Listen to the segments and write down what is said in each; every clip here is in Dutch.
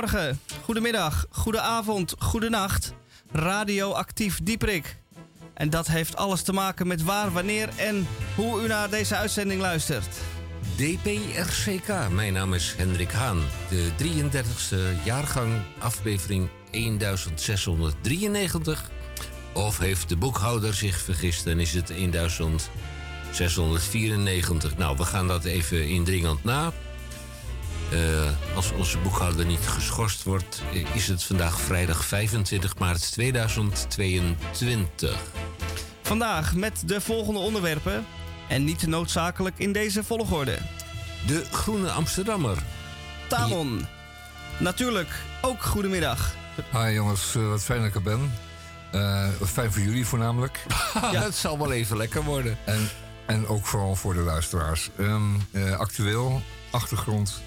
Goedemorgen, goedemiddag, goedenavond, goedenacht. Radioactief Dieprik. En dat heeft alles te maken met waar, wanneer en hoe u naar deze uitzending luistert. DPRCK, mijn naam is Hendrik Haan. De 33ste jaargang, aflevering 1693. Of heeft de boekhouder zich vergist en is het 1694? Nou, we gaan dat even indringend na. Uh, als onze boekhouder niet geschorst wordt, is het vandaag vrijdag 25 maart 2022. Vandaag met de volgende onderwerpen. En niet noodzakelijk in deze volgorde. De Groene Amsterdammer. Tamon. Natuurlijk, ook goedemiddag. Hi jongens, uh, wat fijn dat ik er ben. Uh, fijn voor jullie voornamelijk. ja, het zal wel even lekker worden. En, en ook vooral voor de luisteraars. Um, uh, actueel, achtergrond,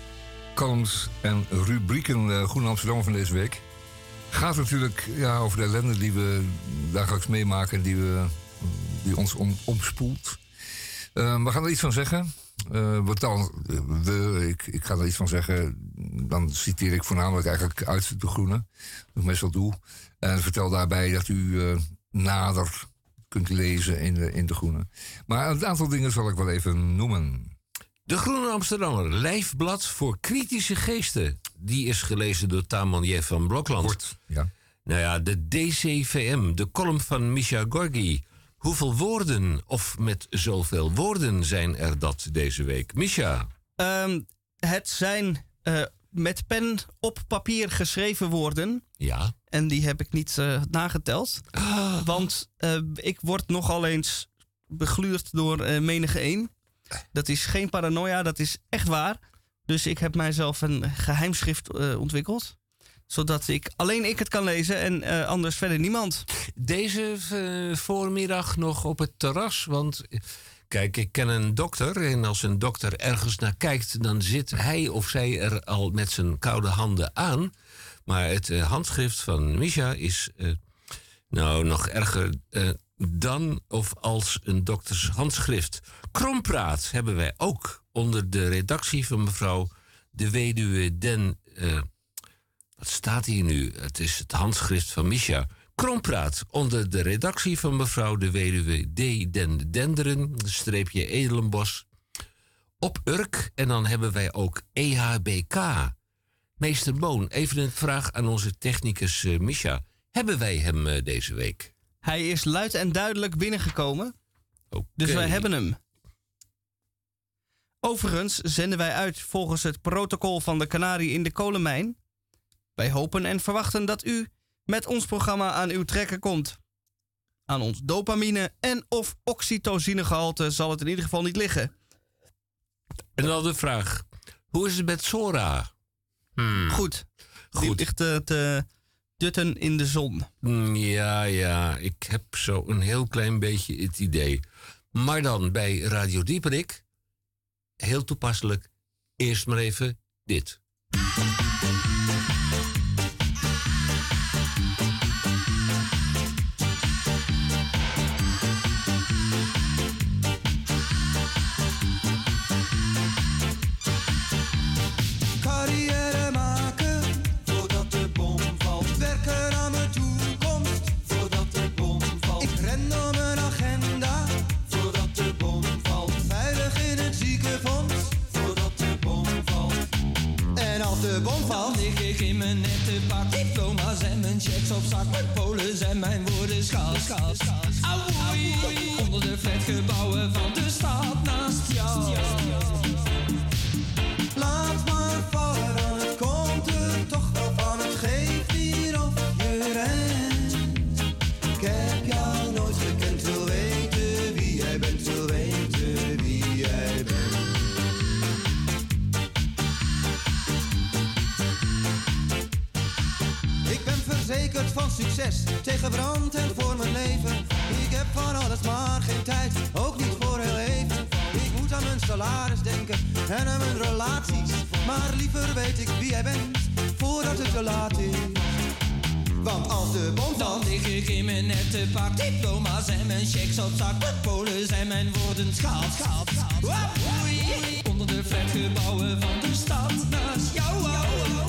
columns en rubrieken uh, Groene Amsterdam van deze week. Gaat natuurlijk ja, over de ellende die we dagelijks meemaken en die, we, die ons om, omspoelt. Uh, we gaan er iets van zeggen. Uh, wat dan, we, ik, ik ga er iets van zeggen. Dan citeer ik voornamelijk eigenlijk uit de Groene. Dat ik meestal doe. En vertel daarbij dat u nader kunt lezen in in de Groene. Maar een aantal dingen zal ik wel even noemen. De Groene Amsterdammer, lijfblad voor kritische geesten. Die is gelezen door Tamon J. van Blokland. Kort, ja. Nou ja, de DCVM, de column van Misha Gorgi. Hoeveel woorden, of met zoveel woorden, zijn er dat deze week? Misha? Um, het zijn uh, met pen op papier geschreven woorden. Ja. En die heb ik niet uh, nageteld. Ah. Want uh, ik word nogal eens begluurd door menige een. Dat is geen paranoia, dat is echt waar. Dus ik heb mijzelf een geheimschrift uh, ontwikkeld. Zodat ik alleen ik het kan lezen en uh, anders verder niemand. Deze uh, voormiddag nog op het terras. Want kijk, ik ken een dokter. En als een dokter ergens naar kijkt, dan zit hij of zij er al met zijn koude handen aan. Maar het handschrift van Misha is nou nog erger dan of als een dokters handschrift. Krompraat hebben wij ook onder de redactie van mevrouw de weduwe Den. Uh, wat staat hier nu? Het is het handschrift van Misha. Krompraat onder de redactie van mevrouw de weduwe D. Den Denderen, streepje Edelenbos. Op Urk en dan hebben wij ook EHBK. Meester Boon, even een vraag aan onze technicus uh, Misha. Hebben wij hem uh, deze week? Hij is luid en duidelijk binnengekomen. Okay. Dus wij hebben hem. Overigens zenden wij uit volgens het protocol van de Canarie in de kolenmijn. Wij hopen en verwachten dat u met ons programma aan uw trekken komt. Aan ons dopamine en of oxytocinegehalte zal het in ieder geval niet liggen. En dan de vraag: hoe is het met Sora? Hmm. Goed. Goed. Die ligt te, te dutten in de zon. Ja, ja, ik heb zo een heel klein beetje het idee. Maar dan bij Radio Dieperik, heel toepasselijk, eerst maar even dit. Mijn nette pak. Diploma's en mijn checks op zak. Mijn polen zijn mijn woorden schaal, schaal, schaal. Auwoei, onder de flatgebouwen van de stad naast jou. Van succes, tegen brand en voor mijn leven. Ik heb van alles maar geen tijd, ook niet voor heel even. Ik moet aan mijn salaris denken en aan mijn relaties. Maar liever weet ik wie jij bent, voordat het te laat is. Want als de bom Dan lig ik in mijn nette pak. Diploma's en mijn checks op zak. Mijn polen zijn mijn woorden schaal, schaal. Auwoei, onder de flatgebouwen van de stad naast jou.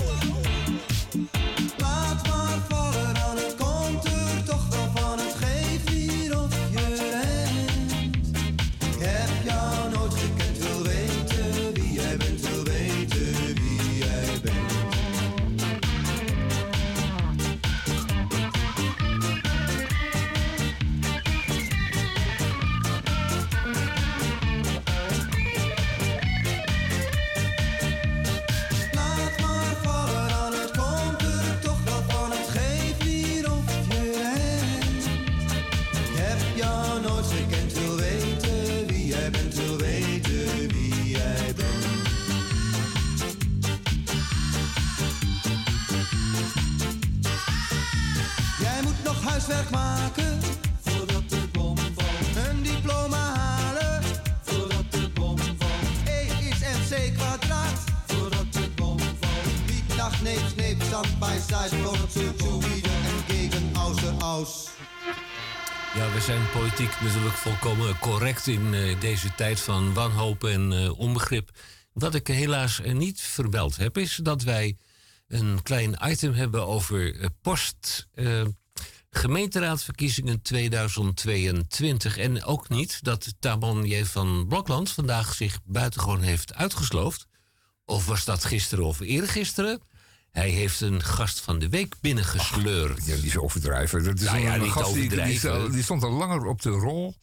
Ja, we zijn politiek natuurlijk volkomen correct in eh, deze tijd van wanhoop en eh, onbegrip. Wat ik helaas eh, niet vermeld heb, is dat wij een klein item hebben over post. eh, Gemeenteraadsverkiezingen 2022. En ook niet dat Tamon J. van Blokland vandaag zich buitengewoon heeft uitgesloofd. Of was dat gisteren of eergisteren? Hij heeft een gast van de week binnengesleurd. Ja, die is overdrijven. Dat is Nou ja, een gast die, die, overdrijven. die stond al langer op de rol.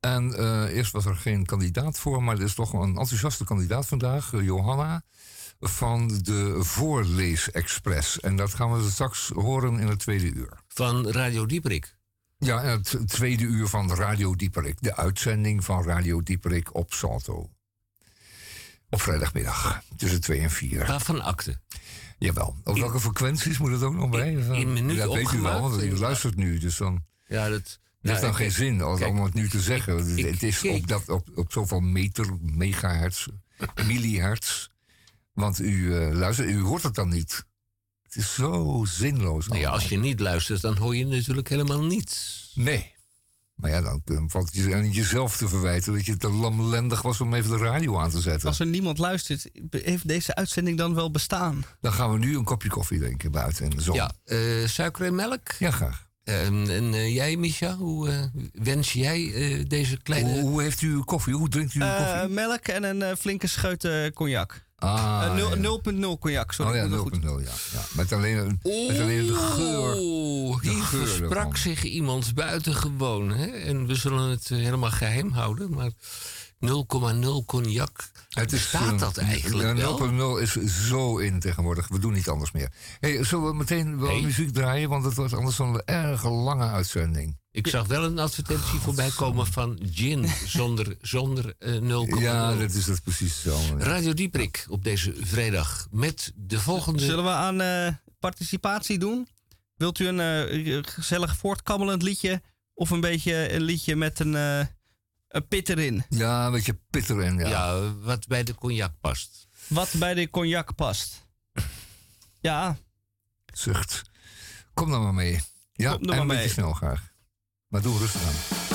En eh, eerst was er geen kandidaat voor, maar er is toch een enthousiaste kandidaat vandaag, eh, Johanna, van de Voorleesexpress. En dat gaan we straks horen in het tweede uur. Van Radio Dieprik. Ja, het tweede uur van Radio Dieperik. De uitzending van Radio Dieperik op Salto. Op vrijdagmiddag, tussen 2 en 4. Waarvan akte? Jawel. Op welke frequenties moet het ook nog bij? in- in minuut dat weet u wel, want u luistert nu. Dus dan Ja, dat... heeft nou, dan geen zin als, kijk, om het nu te zeggen. ik- het is kijk. op, dat, op, op zoveel meter, megahertz, millihertz. Want u uh, luistert, u hoort het dan niet. Het is zo zinloos. Nou ja, als je niet luistert, dan hoor je natuurlijk helemaal niets. Nee. Maar ja, dan valt het je aan jezelf te verwijten dat je te lamlendig was om even de radio aan te zetten. Als er niemand luistert, heeft deze uitzending dan wel bestaan? Dan gaan we nu een kopje koffie drinken buiten in de zon. Ja, uh, suiker en melk. Ja, graag. Uh, en uh, jij, Misha, hoe uh, wens jij deze kleine... Hoe, hoe, heeft u koffie? Hoe drinkt u Eh, koffie? melk en een flinke scheut cognac. Ah, 0,0 ja. cognac, sorry. Oh ja, 0,0, ja. ja. Met, alleen, een, met alleen de geur. Oh, hier geur versprak ervan. zich iemand buitengewoon. Hè? En we zullen het eh, helemaal geheim houden, maar 0,0 cognac. Het is, eh, dat eigenlijk ja, wel? 0,0 is zo in tegenwoordig. We doen niet anders meer. Hey, zullen we meteen wel muziek draaien? Want het wordt anders een erg lange uitzending. Ik zag wel een advertentie voorbij komen van gin zonder, zonder 0,0. Ja, dat is het precies zo. Radio Dieprik op deze vrijdag met de volgende... Zullen we aan eh, participatie doen? Wilt u een eh, gezellig voortkabbelend liedje of een beetje een liedje met een, eh, een pit erin? Ja, een beetje pit erin. Ja. Ja, wat bij de cognac past. Wat bij de cognac past. Ja, Zucht. Kom dan maar mee. Ja, Kom er en maar een beetje mee. snel graag. Maar doe rustig aan.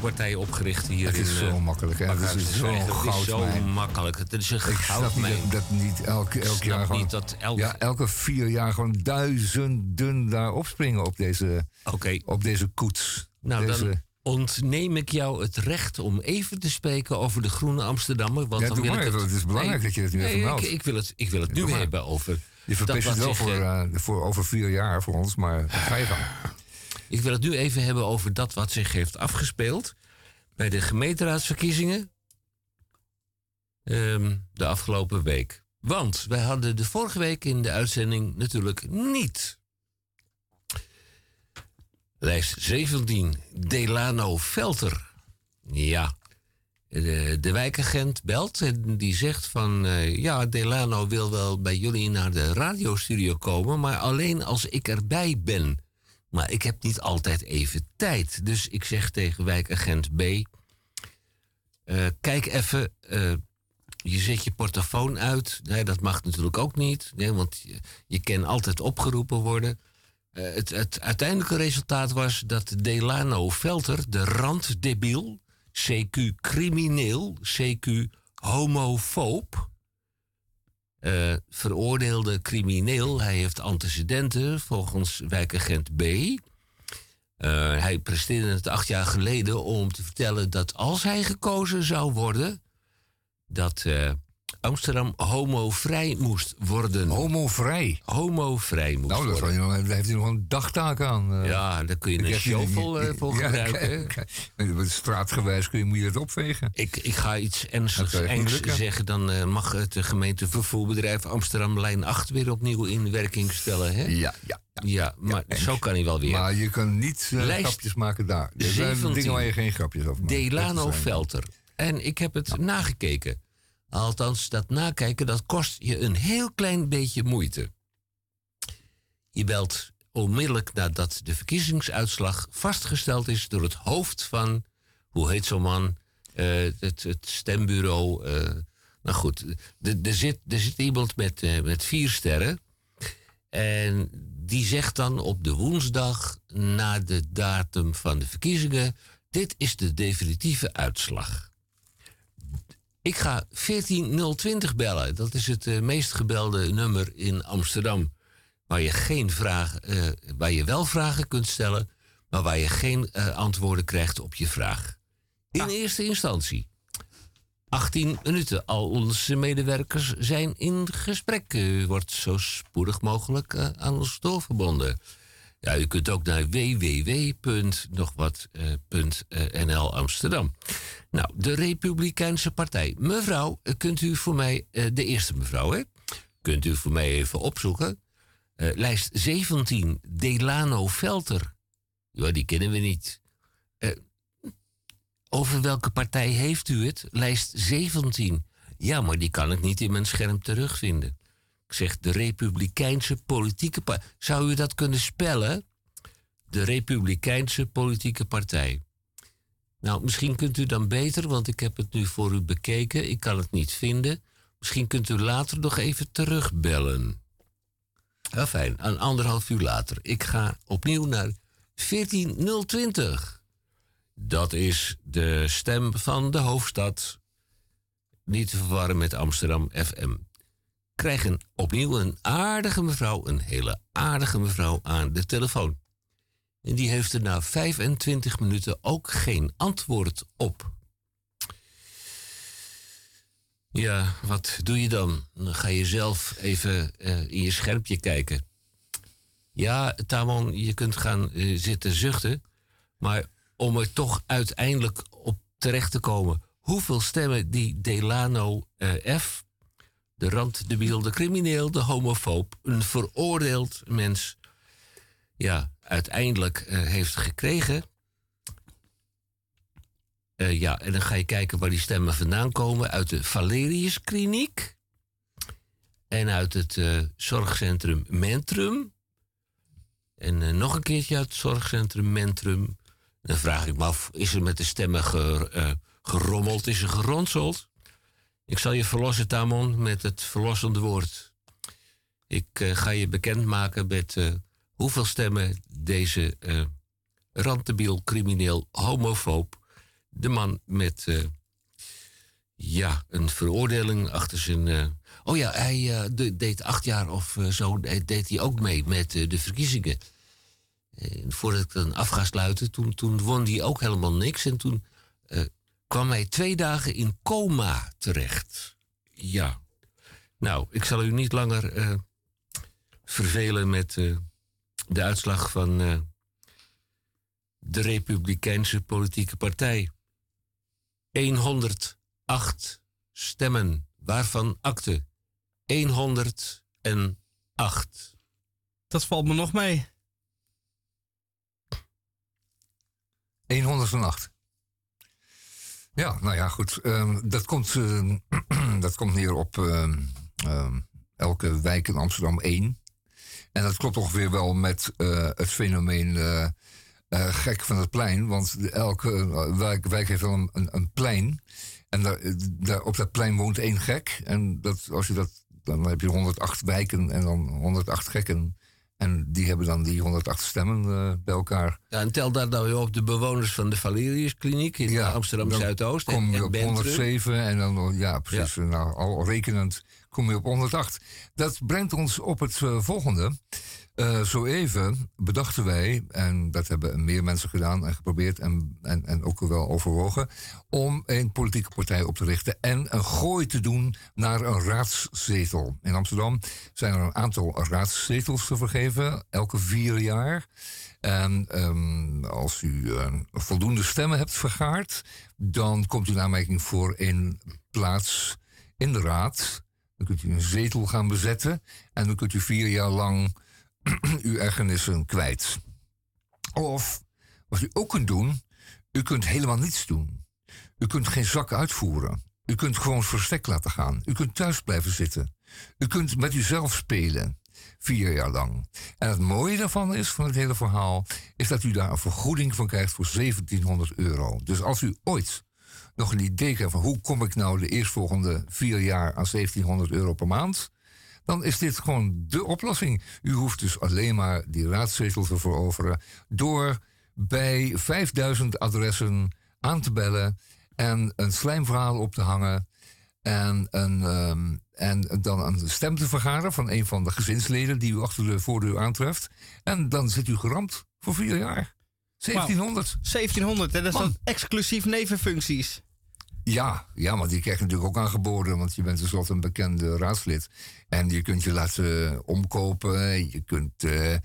Partij opgericht hier Het is in... zo eh, makkelijk. hè. Het is zo'n Zwijger. Het is zo goudmijn. makkelijk. Het is een Ik snap goudmijn. niet dat, dat niet elke, elk jaar gewoon... niet dat elk... Ja, elke vier jaar gewoon duizenden daar opspringen op deze, Oké, op deze koets. nou deze, dan ontneem ik jou het recht om even te spreken over de Groene Amsterdammer. Want Ja, dan wil maar ik even. Het is belangrijk dat je het nu even meldt. ik, ik, wil het, ik wil het nu hebben over... je verpest het wel voor, eh, eh, voor over vier jaar voor ons, maar ga je gang. Ik wil het nu even hebben over dat wat zich heeft afgespeeld bij de gemeenteraadsverkiezingen ehm, de afgelopen week. Want wij hadden de vorige week in de uitzending natuurlijk niet. Lijst 17, Delano Velter. Ja, de, wijkagent belt en die zegt van... eh, ja, Delano wil wel bij jullie naar de radiostudio komen... maar alleen als ik erbij ben. Maar ik heb niet altijd even tijd. Dus ik zeg tegen wijkagent B... eh, kijk even, eh, je zet je portofoon uit. Nee, dat mag natuurlijk ook niet. Nee, want je, kan altijd opgeroepen worden. Eh, het, het uiteindelijke resultaat was dat Delano Velter, de randdebiel... CQ crimineel, CQ homofoob... eh, veroordeelde crimineel. Hij heeft antecedenten volgens wijkagent B. Eh, hij presteerde het acht jaar geleden om te vertellen dat als hij gekozen zou worden, dat eh, Amsterdam homovrij moest worden. Homovrij. Homovrij moest Nou, dat worden. nog, daar heeft hij nog een dagtaak aan. eh. Ja, daar kun je een shovel eh, voor Ja, gebruiken. Straatgewijs kun je, moet je het opvegen. Ik, ik ga iets ernstigs engs zeggen. Dan eh, mag het de gemeente vervoerbedrijf Amsterdam lijn 8 weer opnieuw in werking stellen. Hè? Ja, ja. Ja, maar zo kan hij wel weer. Maar je kan niet Lijst grapjes maken daar. Er zijn 17. dingen waar je geen grapjes over maakt. Delano Velter. En ik heb het nagekeken. Althans, dat nakijken, dat kost je een heel klein beetje moeite. Je belt onmiddellijk nadat de verkiezingsuitslag vastgesteld is door het hoofd van, hoe heet zo'n man, Eh, het, stembureau. eh, nou goed, er- er zit, er zit iemand met, eh, met vier sterren. En die zegt dan op de woensdag na de datum van de verkiezingen: dit is de definitieve uitslag. Ik ga 14020 bellen. Dat is het eh, meest gebelde nummer in Amsterdam. Waar je, geen vraag, eh, waar je wel vragen kunt stellen, maar waar je geen eh, antwoorden krijgt op je vraag. In eerste instantie. 18 minuten. Al onze medewerkers zijn in gesprek. U wordt zo spoedig mogelijk aan ons doorverbonden. Ja, u kunt ook naar www.nogwat.nl Amsterdam. Nou, de Republikeinse Partij. Mevrouw, eh, kunt u voor mij, eh, de eerste mevrouw, hè? Kunt u voor mij even opzoeken? Eh, lijst 17, Delano Velter. Ja, die kennen we niet. Eh, over welke partij heeft u het? Lijst 17. Ja, maar die kan ik niet in mijn scherm terugvinden. Ik zeg de Republikeinse Politieke Partij. Zou u dat kunnen spellen? De Republikeinse Politieke Partij. Nou, misschien kunt u dan beter, want ik heb het nu voor u bekeken. Ik kan het niet vinden. Misschien kunt u later nog even terugbellen. Ja, fijn. Een anderhalf uur later. Ik ga opnieuw naar 14020. Dat is de stem van de hoofdstad. Niet te verwarren met Amsterdam FM. Krijgen opnieuw een aardige mevrouw, een hele aardige mevrouw aan de telefoon. En die heeft er na 25 minuten ook geen antwoord op. Ja, wat doe je dan? Dan ga je zelf even eh, in je schermpje kijken. Ja, Tamon, je kunt gaan eh, zitten zuchten. Maar om er toch uiteindelijk op terecht te komen. Hoeveel stemmen die Delano eh, F, de randdebiel, de crimineel, de homofoob, een veroordeeld mens, ja, uiteindelijk eh, heeft gekregen. Eh, ja, en dan ga je kijken waar die stemmen vandaan komen. Uit de Valerius Kliniek. En uit het eh, zorgcentrum Mentrum. En nog een keertje uit het zorgcentrum Mentrum. Dan vraag ik me af, is er met de stemmen ge- eh, gerommeld? Is er geronseld? Ik zal je verlossen, Tamon, met het verlossende woord. Ik eh, ga je bekendmaken met eh, hoeveel stemmen deze rantebiel, crimineel, homofoob. De man met, ja, een veroordeling achter zijn... oh ja, hij de- deed acht jaar of zo, deed hij ook mee met de verkiezingen. Voordat ik dan af ga sluiten, toen, toen won hij ook helemaal niks. En toen kwam hij twee dagen in coma terecht. Ja. Nou, ik zal u niet langer eh, vervelen met eh, de uitslag van eh, de Republikeinse Politieke Partij. 108 stemmen, waarvan akte 108. Dat valt me nog mee. 108. Ja, nou ja, goed. ehm, dat, komt, ehm, dat komt neer op ehm, elke wijk in Amsterdam één. En dat klopt ongeveer wel met eh, het fenomeen eh, eh, gek van het plein. Want elke wijk, heeft wel een, een, plein. En daar, op dat plein woont één gek. En dat, als je dat, dan heb je 108 wijken en dan 108 gekken. En die hebben dan die 108 stemmen eh, bij elkaar. Ja, en tel daar nou weer op de bewoners van de Valeriuskliniek in Ja, Amsterdam dan Zuidoost. kom je en op Bentrum. 107 en dan, ja, precies. Nou, al rekenend kom je op 108. Dat brengt ons op het eh, volgende. Eh, zo even bedachten wij, en dat hebben meer mensen gedaan en geprobeerd en, en, ook wel overwogen, om een politieke partij op te richten en een gooi te doen naar een raadszetel. In Amsterdam zijn er een aantal raadszetels te vergeven, elke vier jaar. En ehm, als u eh, voldoende stemmen hebt vergaard, dan komt u in aanmerking voor een plaats in de raad. Dan kunt u een zetel gaan bezetten en dan kunt u vier jaar lang uw ergernissen kwijt. Of wat u ook kunt doen, u kunt helemaal niets doen. U kunt geen zak uitvoeren. U kunt gewoon verstek laten gaan. U kunt thuis blijven zitten. U kunt met uzelf spelen. Vier jaar lang. En het mooie daarvan is, van het hele verhaal, is dat u daar een vergoeding van krijgt voor 1700 euro. Dus als u ooit nog een idee krijgt van hoe kom ik nou de eerstvolgende vier jaar aan 1700 euro per maand, dan is dit gewoon de oplossing. U hoeft dus alleen maar die raadzetel te veroveren door bij 5000 adressen aan te bellen en een slijmverhaal op te hangen en, een, ehm, en dan een stem te vergaren van een van de gezinsleden die u achter de voordeur aantreft. En dan zit u geramd voor vier jaar. 1700. 1700, hè, dat is dan exclusief nevenfuncties. Ja, ja, maar die krijg je natuurlijk ook aangeboden, want je bent tenslotte een bekende raadslid. En je kunt je laten omkopen, je kunt, eh,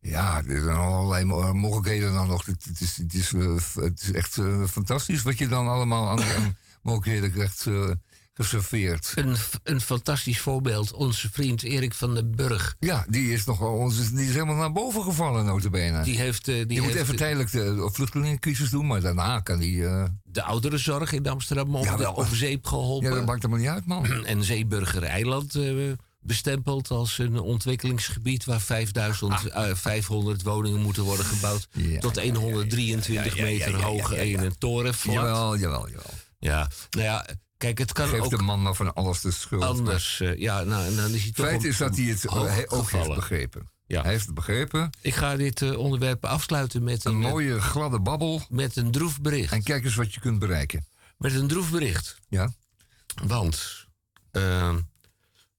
ja, er zijn allerlei mo- mogelijkheden dan nog. Het, is, het, is, eh, het is echt eh, fantastisch wat je dan allemaal aan, mogelijkheden krijgt eh, geserveerd. Een, een fantastisch voorbeeld, onze vriend Erik van den Burg. Ja, die is nog wel, ons- die is helemaal naar boven gevallen, notabene. Die heeft, eh, die moet heeft even tijdelijk de vluchtelingencrisis doen, maar daarna kan die... eh, de ouderenzorg in Amsterdam over, Jawel. over zeep geholpen. ja, dat maakt helemaal niet uit, man. en Zeeburger Eiland eh, bestempeld als een ontwikkelingsgebied waar 5000, eh, 500 woningen moeten worden gebouwd. Ah. Ja, tot ja, 123 ja, ja, ja, meter ja, ja, hoog ja, ja. in een torenflat. Jawel, jawel, jawel. Ja, nou ja, kijk, het kan Geef ook de man maar van alles de schuld. anders. eh, ja, nou, en dan is hij toch Feit om- is dat hij het eh, hij ook heeft begrepen. Ja. Hij heeft het begrepen. Ik ga dit eh, onderwerp afsluiten met Een een, mooie gladde babbel. met een droef bericht. En kijk eens wat je kunt bereiken. Met een droef bericht. Ja? Want eh,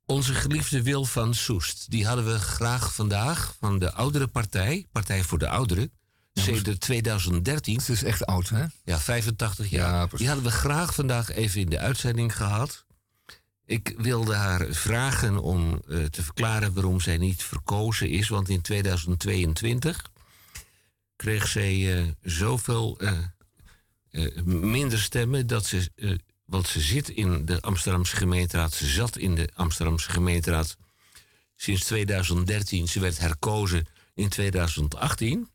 onze geliefde Wil van Soest, die hadden we graag vandaag van de oudere partij, Partij voor de Ouderen, sinds 2013, Het is echt oud, hè? ja, 85 jaar. Ja, die hadden we graag vandaag even in de uitzending gehad. Ik wilde haar vragen om eh, te verklaren waarom zij niet verkozen is, want in 2022 kreeg zij eh, zoveel eh, minder stemmen dat ze, want ze zit in de Amsterdamse gemeenteraad, ze zat in de Amsterdamse gemeenteraad sinds 2013. Ze werd herkozen in 2018.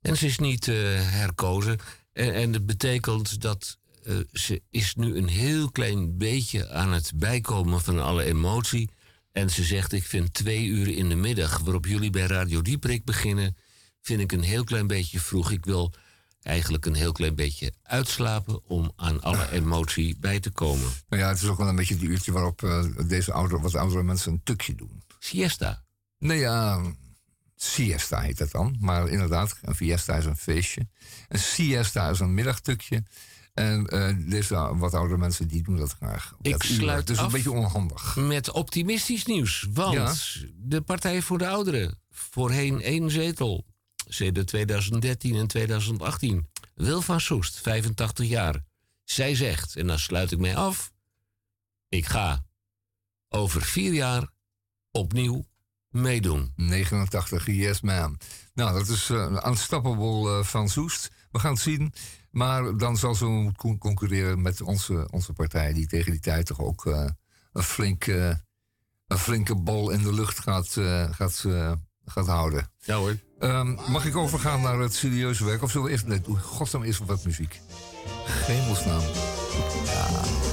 En ze is niet eh, herkozen. En, en dat betekent dat eh, ze is nu een heel klein beetje aan het bijkomen van alle emotie. En ze zegt, ik vind twee uur in de middag, waarop jullie bij Radio Dieprik beginnen, vind ik een heel klein beetje vroeg. Ik wil eigenlijk een heel klein beetje uitslapen om aan alle emotie bij te komen. Nou ja, het is ook wel een beetje het uurtje waarop eh, deze oudere, wat oudere mensen een tukje doen. Siesta. Nee, ja, siesta heet dat dan. Maar inderdaad, een fiesta is een feestje. Een siesta is een middagtukje. En deze wat oudere mensen die doen dat graag. Ik dat sluit Dus af. een beetje onhandig. Met optimistisch nieuws. Want de Partij voor de Ouderen, voorheen één zetel, sedert 2013 en 2018. Wil van Soest, 85 jaar. Zij zegt, en dan sluit ik mij af, ik ga over vier jaar opnieuw meedoen. 89, yes man. Nou, dat is eh, een unstoppable eh, van Soest. We gaan het zien. Maar dan zal ze moeten con- concurreren met onze, onze partij... die tegen die tijd toch ook eh, een, flinke, een flinke bal in de lucht gaat, gaat, gaat houden. Ja hoor. Ehm, mag ik overgaan naar het serieuze werk? Of zullen we eerst... Nee, godsnaam eerst wat muziek. Hemelsnaam. My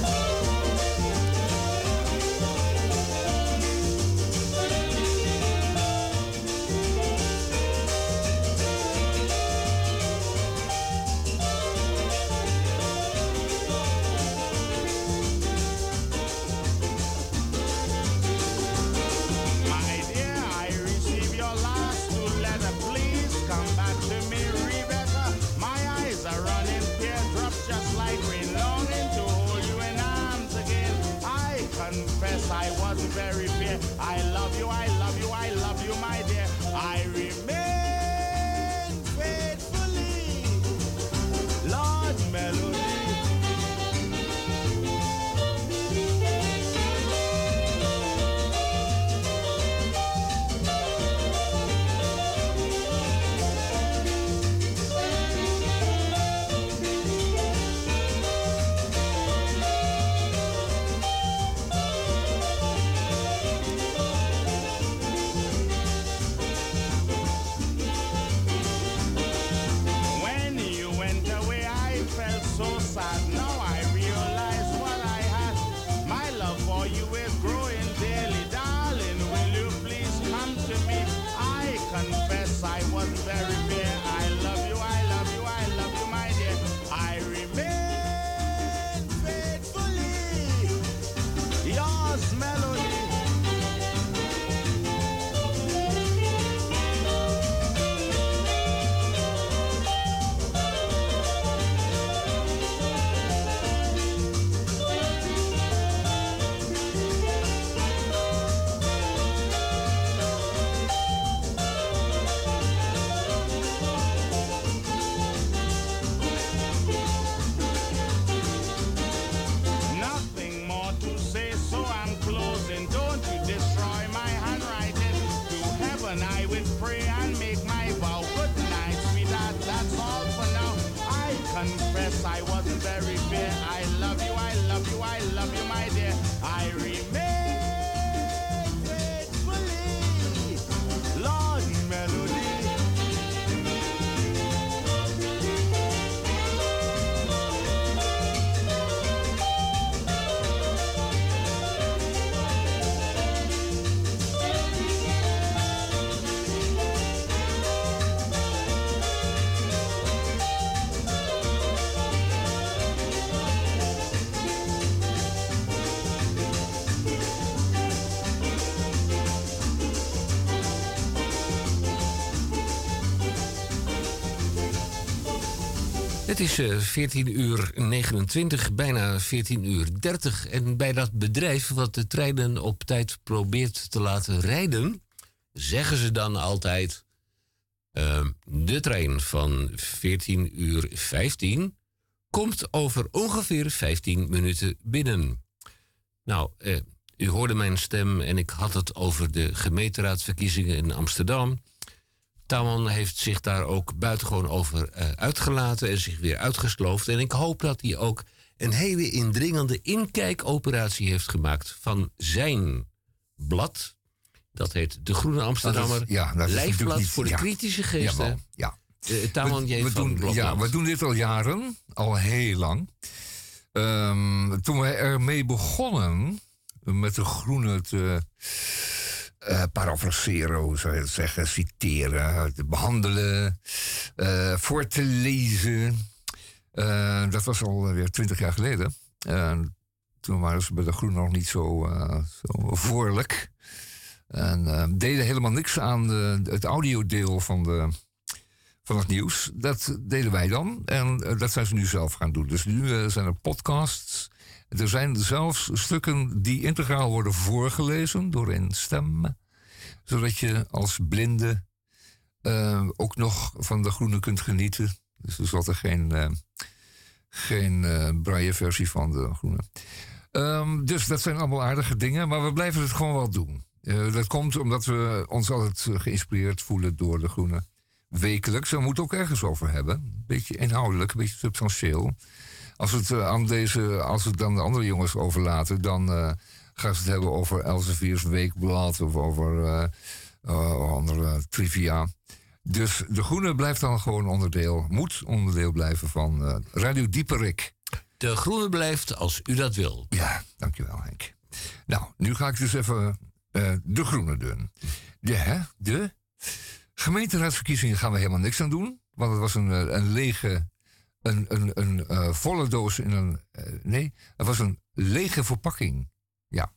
Het is eh, 14 uur 29, bijna 14 uur 30. En bij dat bedrijf wat de treinen op tijd probeert te laten rijden, zeggen ze dan altijd: eh, de trein van 14 uur 15 komt over ongeveer 15 minuten binnen. Nou, eh, u hoorde mijn stem en ik had het over de gemeenteraadsverkiezingen in Amsterdam. Taman heeft zich daar ook buitengewoon over eh, uitgelaten en zich weer uitgesloofd. En ik hoop dat hij ook een hele indringende inkijkoperatie heeft gemaakt van zijn blad. Dat heet De Groene Amsterdammer. Dat is- ja, dat is Lijfblad niet- voor de ja. kritische geesten. Ja. Eh, Taman, jij we, van doen, ja, we doen dit al jaren, al heel lang. Ehm, toen wij ermee begonnen met de groene te eh parafraseren, zou je het zeggen, citeren, te behandelen, eh, voor te lezen. Eh, dat was alweer twintig jaar geleden. En toen waren ze bij de groene nog niet zo, zo. En deden helemaal niks aan de, het audiodeel van, de, van het nieuws. Dat deden wij dan. En dat zijn ze nu zelf gaan doen. Dus nu zijn er podcasts. Er zijn zelfs stukken die integraal worden voorgelezen door een stem. Zodat je als blinde eh, ook nog van de groene kunt genieten. Dus er zat er geen, eh geen eh braille versie van de groene. Ehm, dus dat zijn allemaal aardige dingen, maar we blijven het gewoon wel doen. Dat komt omdat we ons altijd geïnspireerd voelen door de groene. Wekelijks, we moeten ook ergens over hebben. Een beetje inhoudelijk, een beetje substantieel. Als we het, eh, aan deze, als we het dan de andere jongens overlaten, dan eh, gaan ze het hebben over Elsevier's Weekblad of over eh, andere trivia. Dus de groene blijft dan gewoon onderdeel, moet onderdeel blijven van Radio Dieperik. De groene blijft als u dat wil. Ja, dankjewel Henk. Nou, nu ga ik dus even de groene doen. De, hè, de gemeenteraadsverkiezingen gaan we helemaal niks aan doen. Want het was een, een lege, een, een, een eh, volle doos in een, eh, nee, het was een lege verpakking. Ja,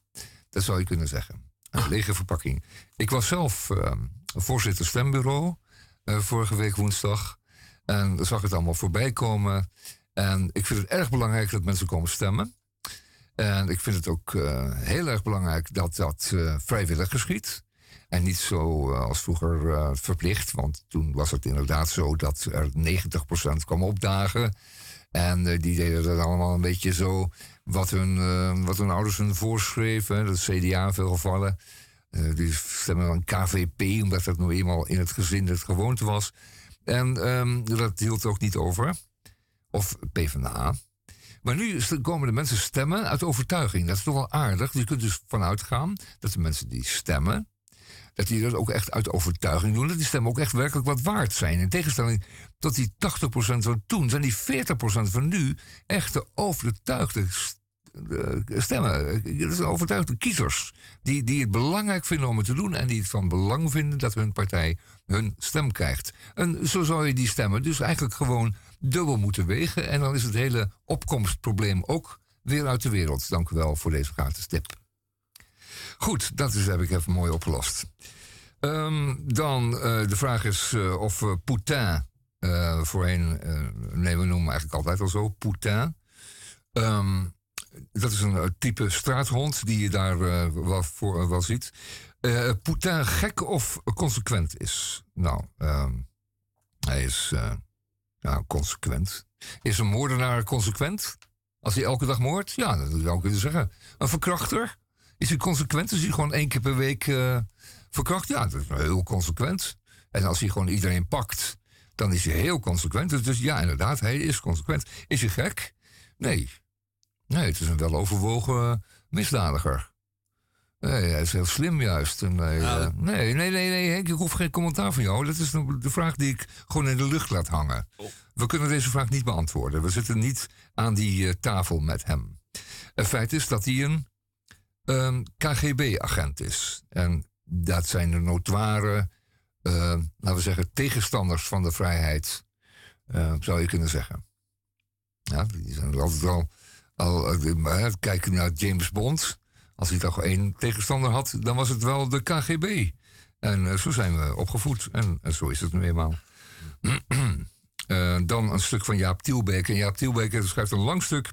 dat zou je kunnen zeggen. Een lege verpakking. Ik was zelf eh, voorzitter stembureau eh, vorige week woensdag. En zag het allemaal voorbij komen. En ik vind het erg belangrijk dat mensen komen stemmen. En ik vind het ook heel erg belangrijk dat dat vrijwillig geschiet. En niet zo eh, als vroeger eh, verplicht. Want toen was het inderdaad zo dat er 90% kwam opdagen. En eh, die deden dat allemaal een beetje zo wat hun, wat hun ouders hun voorschreven. Dat CDA in veel gevallen. Die stemmen dan KVP, omdat dat nou eenmaal in het gezin het gewoonte was. En ehm, dat hield ook niet over. Of PvdA. Maar nu komen de mensen stemmen uit overtuiging. Dat is toch wel aardig. Je kunt dus vanuit gaan dat de mensen die stemmen, dat die dat ook echt uit overtuiging doen. Dat die stemmen ook echt werkelijk wat waard zijn. In tegenstelling tot die 80% van toen, zijn die 40% van nu echte overtuigde eh, stemmen. Dat zijn overtuigde kiezers. Die, die het belangrijk vinden om het te doen en die het van belang vinden dat hun partij hun stem krijgt. En zo zou je die stemmen dus eigenlijk gewoon dubbel moeten wegen. En dan is het hele opkomstprobleem ook weer uit de wereld. Dank u wel voor deze gratis tip. Goed, dat is, heb ik even mooi opgelost. Ehm, dan eh, de vraag is eh, of eh, Poutin voorheen, nee we noemen hem eigenlijk altijd al zo, Poutin. Ehm, dat is een type straathond die je daar wel, voor, wel ziet. Poutin gek of consequent is? Nou, ehm, hij is nou, consequent. Is een moordenaar consequent? Als hij elke dag moordt? Ja, dat zou ik kunnen zeggen. Een verkrachter? Is hij consequent? Is hij gewoon één keer per week verkracht? Ja, dat is heel consequent. En als hij gewoon iedereen pakt, dan is hij heel consequent. Dus, dus ja, inderdaad, hij is consequent. Is hij gek? Nee. Nee, het is een weloverwogen misdadiger. Nee, hij is heel slim juist. En hij, Nou, eh, nee, nee, nee, nee, Henk, ik hoef geen commentaar van jou. Dat is de vraag die ik gewoon in de lucht laat hangen. We kunnen deze vraag niet beantwoorden. We zitten niet aan die eh, tafel met hem. Het feit is dat hij een ehm, KGB-agent is. En dat zijn de notoire, eh, laten we zeggen, tegenstanders van de vrijheid, eh, zou je kunnen zeggen. Ja, die zijn altijd al, al eh, maar kijken naar James Bond. Als hij toch één tegenstander had, dan was het wel de KGB. En zo zijn we opgevoed. En, zo is het nu eenmaal. Dan een stuk van Jaap Tielbeek. En Jaap Tielbeek schrijft een lang stuk,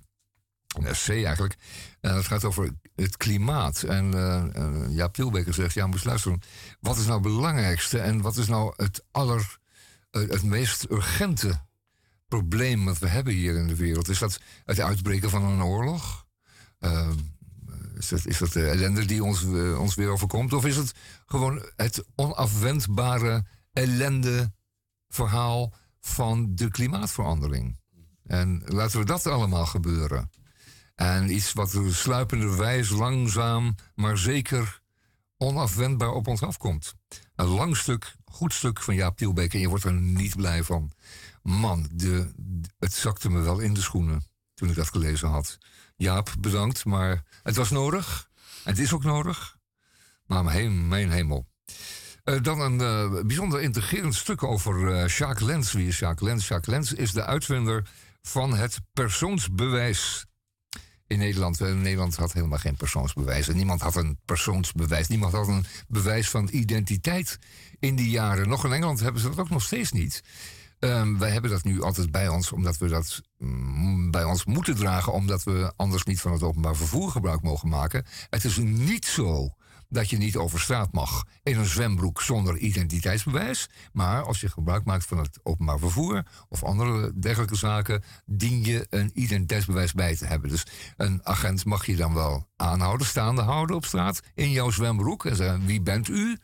een eigenlijk. En dat gaat over het klimaat. En eh, eh, Jaap Tielbeker zegt, ja, moet je luisteren. Wat is nou het belangrijkste en wat is nou het aller, eh, het meest urgente probleem wat we hebben hier in de wereld? Is dat het uitbreken van een oorlog? Eh, is dat, is de ellende die ons, ons weer overkomt? Of is het gewoon het onafwendbare ellende verhaal van de klimaatverandering? En laten we dat allemaal gebeuren. En iets wat er sluipenderwijs langzaam, maar zeker onafwendbaar op ons afkomt. Een lang stuk, goed stuk van Jaap Tielbeek en je wordt er niet blij van. Man, de, het zakte me wel in de schoenen toen ik dat gelezen had. Jaap, bedankt, maar het was nodig. Het is ook nodig. Maar mijn, hemel. Eh, dan een eh, bijzonder intrigerend stuk over eh Jacques Lens. Wie is Jacques Lens? Jacques Lens is de uitvinder van het persoonsbewijs. In Nederland. Eh, Nederland had helemaal geen persoonsbewijs. En niemand had een persoonsbewijs. Niemand had een bewijs van identiteit in die jaren. Nog in Engeland hebben ze dat ook nog steeds niet. Ehm, wij hebben dat nu altijd bij ons, omdat we dat mm, bij ons moeten dragen, omdat we anders niet van het openbaar vervoer gebruik mogen maken. Het is niet zo dat je niet over straat mag in een zwembroek zonder identiteitsbewijs. Maar als je gebruik maakt van het openbaar vervoer of andere dergelijke zaken, dien je een identiteitsbewijs bij te hebben. Dus een agent mag je dan wel aanhouden, staande houden op straat in jouw zwembroek en zeggen: wie bent u?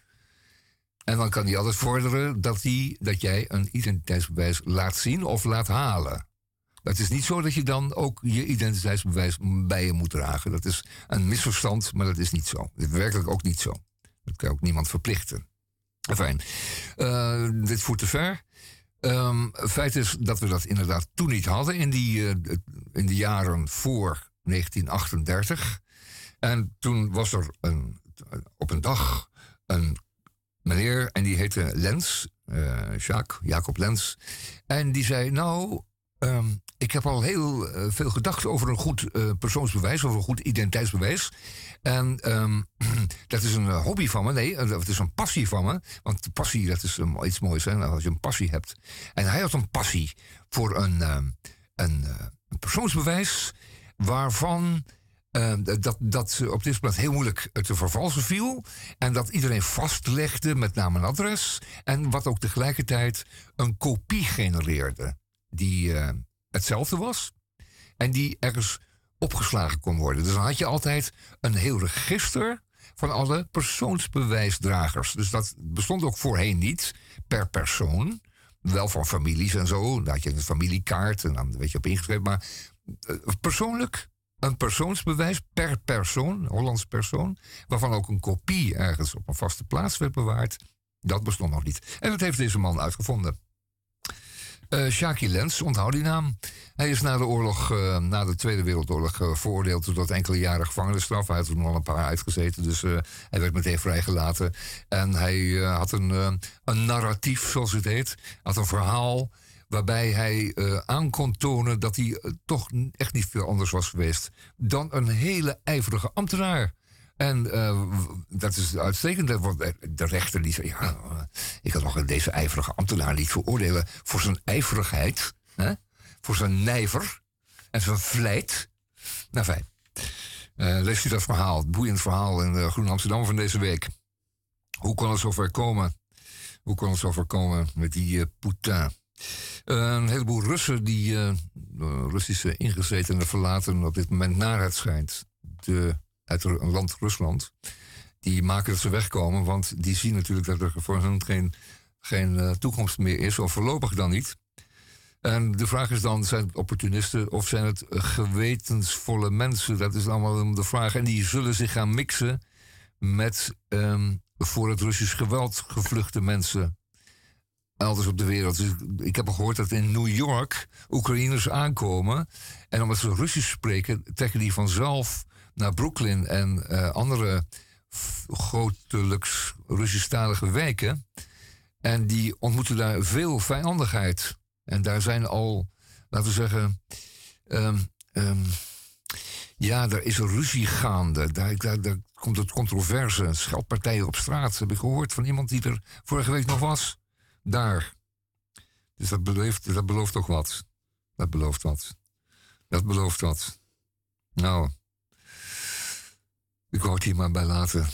En dan kan hij altijd vorderen dat, die, dat jij een identiteitsbewijs laat zien of laat halen. Het is niet zo dat je dan ook je identiteitsbewijs bij je moet dragen. Dat is een misverstand, maar dat is niet zo. Dat is werkelijk ook niet zo. Dat kan ook niemand verplichten. Fijn. Uh, dit voert te ver. Um, feit is dat we dat inderdaad toen niet hadden in, die, uh, in de jaren voor 1938. En toen was er een, op een dag een meneer en die heette Lens, uh, Jacques, Jacob Lens. En die zei, nou, um, ik heb al heel uh, veel gedacht over een goed uh, persoonsbewijs, over een goed identiteitsbewijs. En um, dat is een hobby van me, nee, het is een passie van me. Want passie, dat is iets moois, hè, als je een passie hebt. En hij had een passie voor een, een, een persoonsbewijs waarvan uh, dat, dat op dit moment heel moeilijk te vervalsen viel. En dat iedereen vastlegde met naam en adres. En wat ook tegelijkertijd een kopie genereerde. Die hetzelfde was. En die ergens opgeslagen kon worden. Dus dan had je altijd een heel register van alle persoonsbewijsdragers. Dus dat bestond ook voorheen niet per persoon. Wel van families en zo. Daar had je een familiekaart en dan werd je op ingeschreven. Maar uh, persoonlijk een persoonsbewijs per persoon, Hollands persoon, waarvan ook een kopie ergens op een vaste plaats werd bewaard. Dat bestond nog niet. En dat heeft deze man uitgevonden. Uh, Shaki Lens, onthoud die naam. Hij is na de oorlog, uh, na de Tweede Wereldoorlog, uh, veroordeeld tot enkele jaren gevangenisstraf. Hij had nog al een paar uitgezeten, dus hij werd meteen vrijgelaten. En hij had een, een narratief, zoals het heet. Had een verhaal waarbij hij aan kon tonen dat hij toch echt niet veel anders was geweest dan een hele ijverige ambtenaar. En uh, dat is uitstekend. De rechter die zei: Ja, ik had nog deze ijverige ambtenaar niet veroordelen voor zijn ijverigheid, hè? voor zijn nijver en zijn vlijt. Nou, fijn. leest u dat verhaal, het boeiend verhaal in Groen Amsterdam van deze week. Hoe kon het zover komen? Hoe kon het zover komen met die Poutin? een heleboel Russen die uh, Russische ingezetenen verlaten op dit moment naar het schijnt de, uit een land Rusland. Die maken dat ze wegkomen, want die zien natuurlijk dat er voor hen geen, geen uh, toekomst meer is, of voorlopig dan niet. En de vraag is dan, zijn het opportunisten of zijn het gewetensvolle mensen? Dat is allemaal de vraag. En die zullen zich gaan mixen met um, voor het Russisch geweld gevluchte mensen elders op de wereld. Dus ik heb al gehoord dat in New York Oekraïners aankomen. En omdat ze Russisch spreken, trekken die vanzelf naar Brooklyn en uh, andere grotelijks Russisch-talige wijken. En die ontmoeten daar veel vijandigheid. En daar zijn al, laten we zeggen. Um, um, ja, er is ruzie gaande. Daar, daar, daar komt het controverse, scheldpartijen op straat. heb ik gehoord van iemand die er vorige week nog was daar. Dus dat belooft, dat belooft toch wat. Dat belooft wat. Dat belooft wat. Nou, ik wou het hier maar bij laten.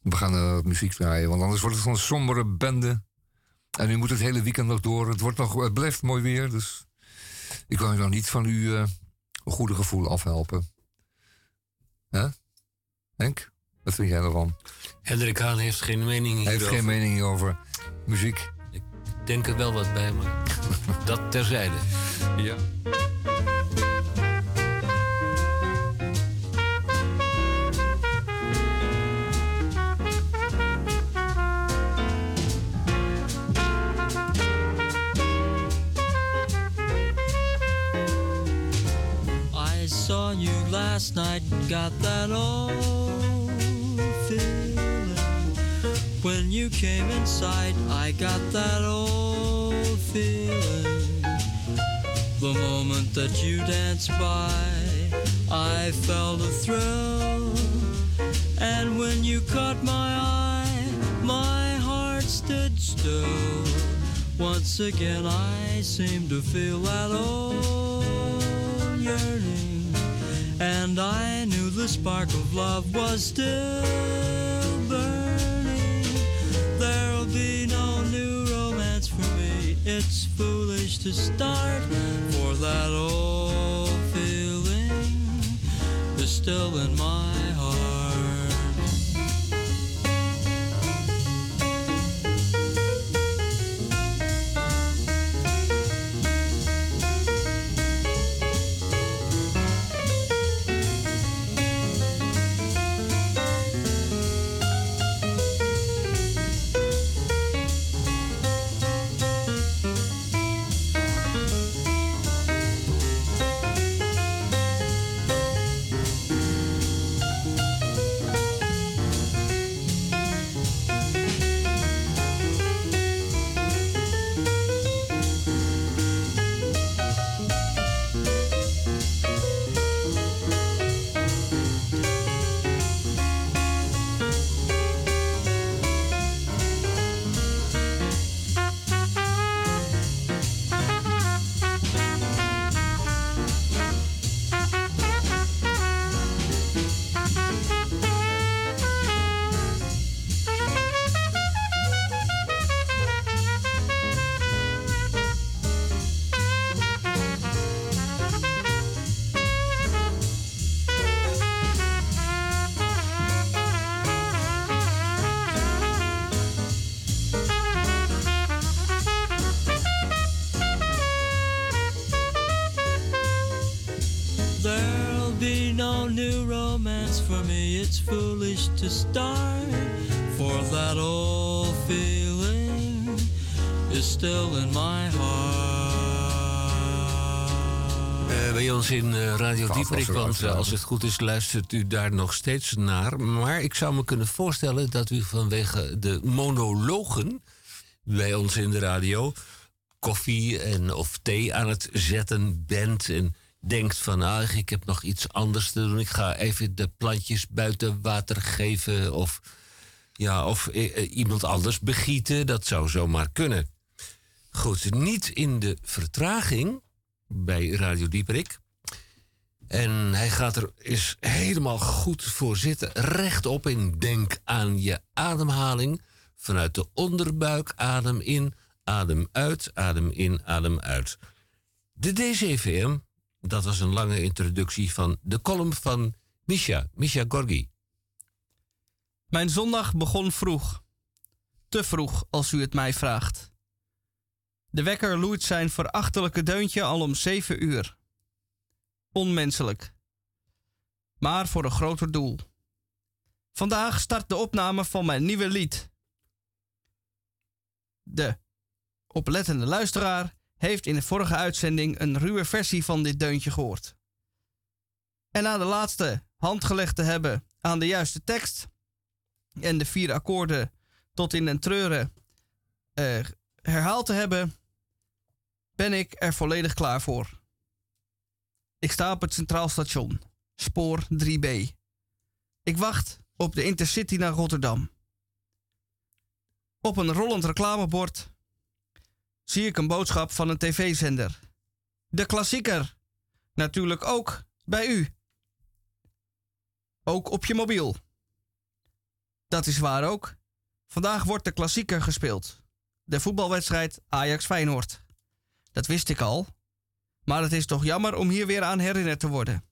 We gaan uh, muziek draaien, want anders wordt het een sombere bende. En u moet het hele weekend nog door. Het, wordt nog, het blijft mooi weer, dus ik wil u nog niet van uw uh, goede gevoel afhelpen. Hè? Henk, wat vind jij ervan? Hendrik Haan heeft geen mening hierover. Hij heeft geen mening over muziek denk er wel wat bij, maar dat terzijde. Ja. Saw you last night, got that old feeling. When you came inside, I got that old feeling. The moment that you danced by, I felt a thrill. And when you caught my eye, my heart stood still. Once again, I seemed to feel that old yearning. And I knew the spark of love was still burning. There'll be no new romance for me. It's foolish to start, for that old feeling is still in my heart. For me. It's foolish to start, for that old feeling is still in my heart. Eh, bij ons in eh, Radio Dieperik, want eh, als het goed is luistert u daar nog steeds naar. Maar ik zou me kunnen voorstellen dat u vanwege de monologen bij ons in de radio koffie en of thee aan het zetten bent en denkt van ah, ik heb nog iets anders te doen. Ik ga even de plantjes buiten water geven of, ja, of eh, eh, iemand anders begieten. Dat zou zomaar kunnen. Goed, niet in de vertraging bij Radio Dieperik. En hij gaat er is helemaal goed voor zitten, rechtop en denk aan je ademhaling. Vanuit de onderbuik, adem in, adem uit, adem in, adem uit. De DCVM, dat was een lange introductie van de column van Misha, Misha Gorgi. Mijn zondag begon vroeg. Te vroeg, als u het mij vraagt. De wekker loeit zijn verachtelijke deuntje al om zeven uur. Onmenselijk. Maar voor een groter doel. Vandaag start de opname van mijn nieuwe lied. De oplettende luisteraar heeft in de vorige uitzending een ruwe versie van dit deuntje gehoord. En na de laatste hand gelegd te hebben aan de juiste tekst en de vier akkoorden tot in den treuren eh, herhaald te hebben, ben ik er volledig klaar voor. Ik sta op het Centraal Station, spoor 3B. Ik wacht op de Intercity naar Rotterdam. Op een rollend reclamebord zie ik een boodschap van een tv-zender. De klassieker. Natuurlijk ook bij u. Ook op je mobiel. Dat is waar ook. Vandaag wordt de klassieker gespeeld. De voetbalwedstrijd Ajax-Feyenoord. Dat wist ik al. Maar het is toch jammer om hier weer aan herinnerd te worden.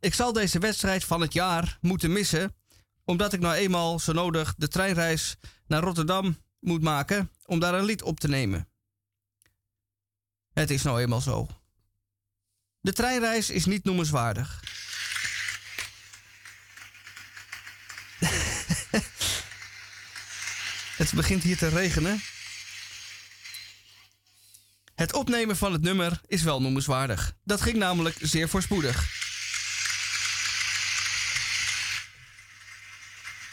Ik zal deze wedstrijd van het jaar moeten missen, omdat ik nou eenmaal zo nodig de treinreis naar Rotterdam moet maken om daar een lied op te nemen. Het is nou eenmaal zo. De treinreis is niet noemenswaardig. Het begint hier te regenen. Het opnemen van het nummer is wel noemenswaardig. Dat ging namelijk zeer voorspoedig.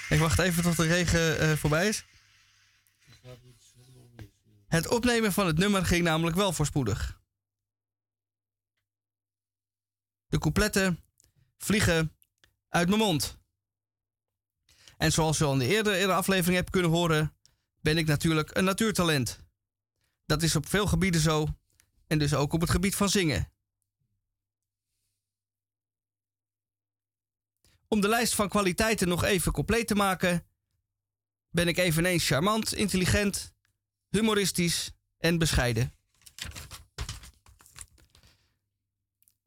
Ik wacht even tot de regen eh, voorbij is. Het opnemen van het nummer ging namelijk wel voorspoedig. de coupletten vliegen uit mijn mond. En zoals je al in de eerdere, aflevering hebt kunnen horen, ben ik natuurlijk een natuurtalent. Dat is op veel gebieden zo en dus ook op het gebied van zingen. Om de lijst van kwaliteiten nog even compleet te maken, ben ik eveneens charmant, intelligent, humoristisch en bescheiden.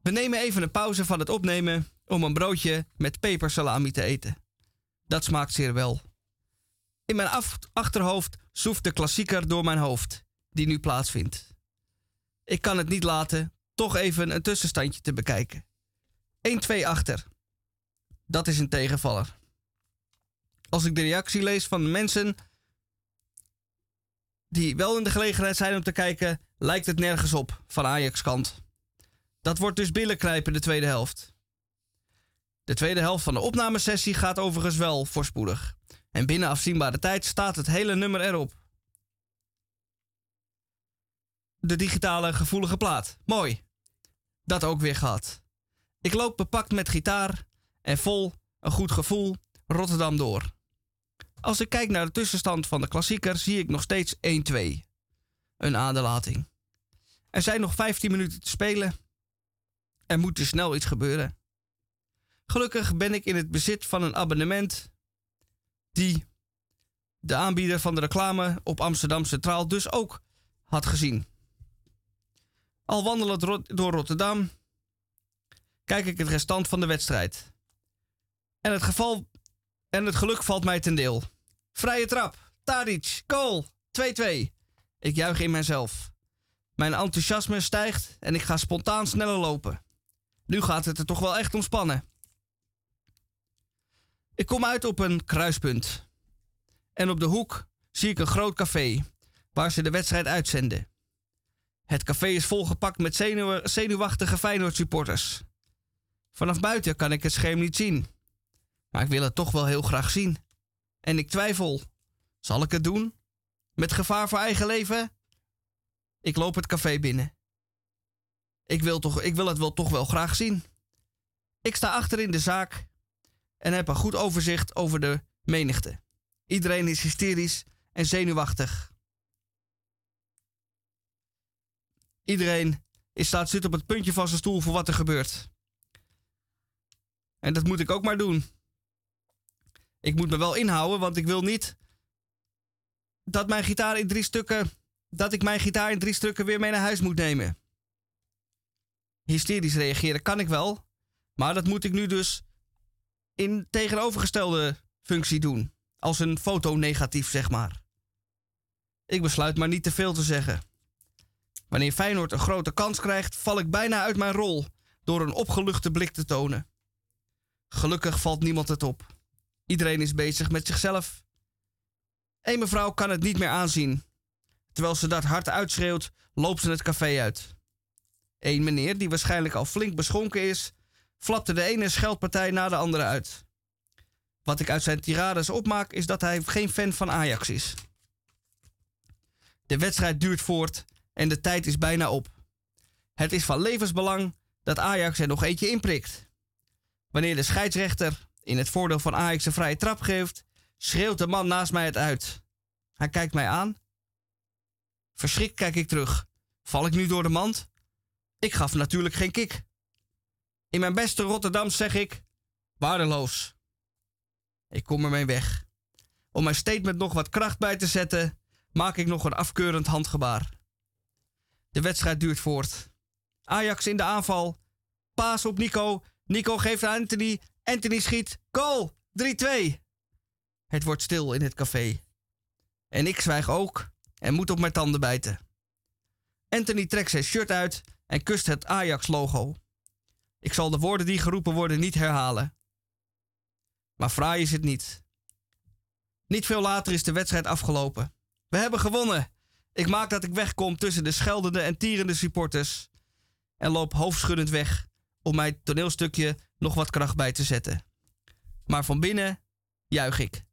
We nemen even een pauze van het opnemen om een broodje met pepersalami te eten. Dat smaakt zeer wel. In mijn achterhoofd soeft de klassieker door mijn hoofd, die nu plaatsvindt. Ik kan het niet laten toch even een tussenstandje te bekijken. 1-2 achter. Dat is een tegenvaller. Als ik de reactie lees van mensen die wel in de gelegenheid zijn om te kijken, lijkt het nergens op van Ajax kant. Dat wordt dus billenknijpen de tweede helft. De tweede helft van de opnamesessie gaat overigens wel voorspoedig. En binnen afzienbare tijd staat het hele nummer erop. De digitale gevoelige plaat. Mooi. Dat ook weer gehad. Ik loop bepakt met gitaar en vol een goed gevoel Rotterdam door. Als ik kijk naar de tussenstand van de klassieker, zie ik nog steeds 1-2. Een aderlating. Er zijn nog 15 minuten te spelen. Er moet dus snel iets gebeuren. Gelukkig ben ik in het bezit van een abonnement die de aanbieder van de reclame op Amsterdam Centraal dus ook had gezien. Al wandelend door Rotterdam kijk ik het restant van de wedstrijd. En het, geval, en het geluk valt mij ten deel. Vrije trap, Tadic, goal, 2-2. Ik juich in mijzelf. Mijn enthousiasme stijgt en ik ga spontaan sneller lopen. Nu gaat het er toch wel echt ontspannen. Ik kom uit op een kruispunt. En op de hoek zie ik een groot café waar ze de wedstrijd uitzenden. Het café is volgepakt met zenuw- zenuwachtige Feyenoord supporters. Vanaf buiten kan ik het scherm niet zien. Maar ik wil het toch wel heel graag zien. En ik twijfel. Zal ik het doen? Met gevaar voor eigen leven? Ik loop het café binnen. Ik wil, toch, ik wil het wel toch wel graag zien. Ik sta achter in de zaak en heb een goed overzicht over de menigte. Iedereen is hysterisch en zenuwachtig. Iedereen is staat zit op het puntje van zijn stoel voor wat er gebeurt. En dat moet ik ook maar doen. Ik moet me wel inhouden, want ik wil niet dat mijn gitaar in drie stukken. dat ik mijn gitaar in drie stukken weer mee naar huis moet nemen. Hysterisch reageren kan ik wel, maar dat moet ik nu dus in tegenovergestelde functie doen. Als een fotonegatief, zeg maar. Ik besluit maar niet te veel te zeggen. Wanneer Feyenoord een grote kans krijgt, val ik bijna uit mijn rol door een opgeluchte blik te tonen. Gelukkig valt niemand het op. Iedereen is bezig met zichzelf. Eén mevrouw kan het niet meer aanzien. Terwijl ze dat hard uitschreeuwt, loopt ze het café uit. Eén meneer, die waarschijnlijk al flink beschonken is, flapte de ene scheldpartij na de andere uit. Wat ik uit zijn tirades opmaak, is dat hij geen fan van Ajax is. De wedstrijd duurt voort en de tijd is bijna op. Het is van levensbelang dat Ajax er nog eentje inprikt. Wanneer de scheidsrechter in het voordeel van Ajax een vrije trap geeft, schreeuwt de man naast mij het uit. Hij kijkt mij aan. Verschrikt kijk ik terug. Val ik nu door de mand? Ik gaf natuurlijk geen kick. In mijn beste Rotterdam zeg ik: waardeloos. Ik kom ermee weg. Om mijn statement nog wat kracht bij te zetten, maak ik nog een afkeurend handgebaar. De wedstrijd duurt voort. Ajax in de aanval. Paas op Nico. Nico geeft aan Anthony. Anthony schiet. Goal! 3-2. Het wordt stil in het café. En ik zwijg ook en moet op mijn tanden bijten. Anthony trekt zijn shirt uit en kust het Ajax-logo. Ik zal de woorden die geroepen worden niet herhalen. Maar fraai is het niet. Niet veel later is de wedstrijd afgelopen. We hebben gewonnen. Ik maak dat ik wegkom tussen de scheldende en tierende supporters. En loop hoofdschuddend weg om mijn toneelstukje nog wat kracht bij te zetten. Maar van binnen juich ik.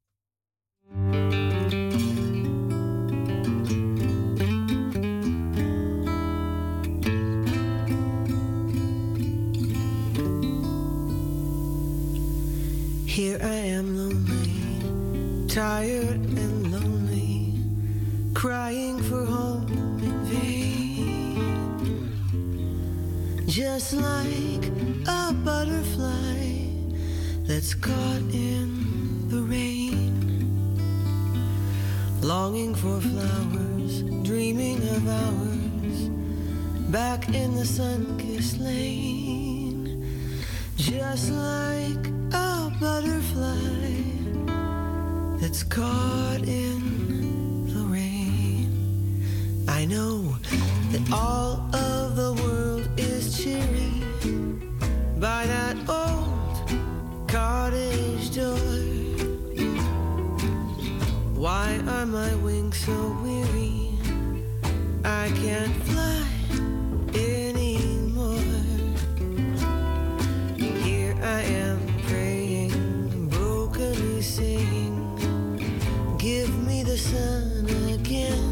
Here I am lonely, tired and lonely, crying for home in vain. Just like a butterfly that's caught in the rain, longing for flowers, dreaming of hours back in the sun-kissed lane, just like a butterfly that's caught in the rain. I know that all of the world is cheery by that old cottage door. Why are my wings so weary? I can't fly anymore. Here I am praying, brokenly saying, Give me the sun again.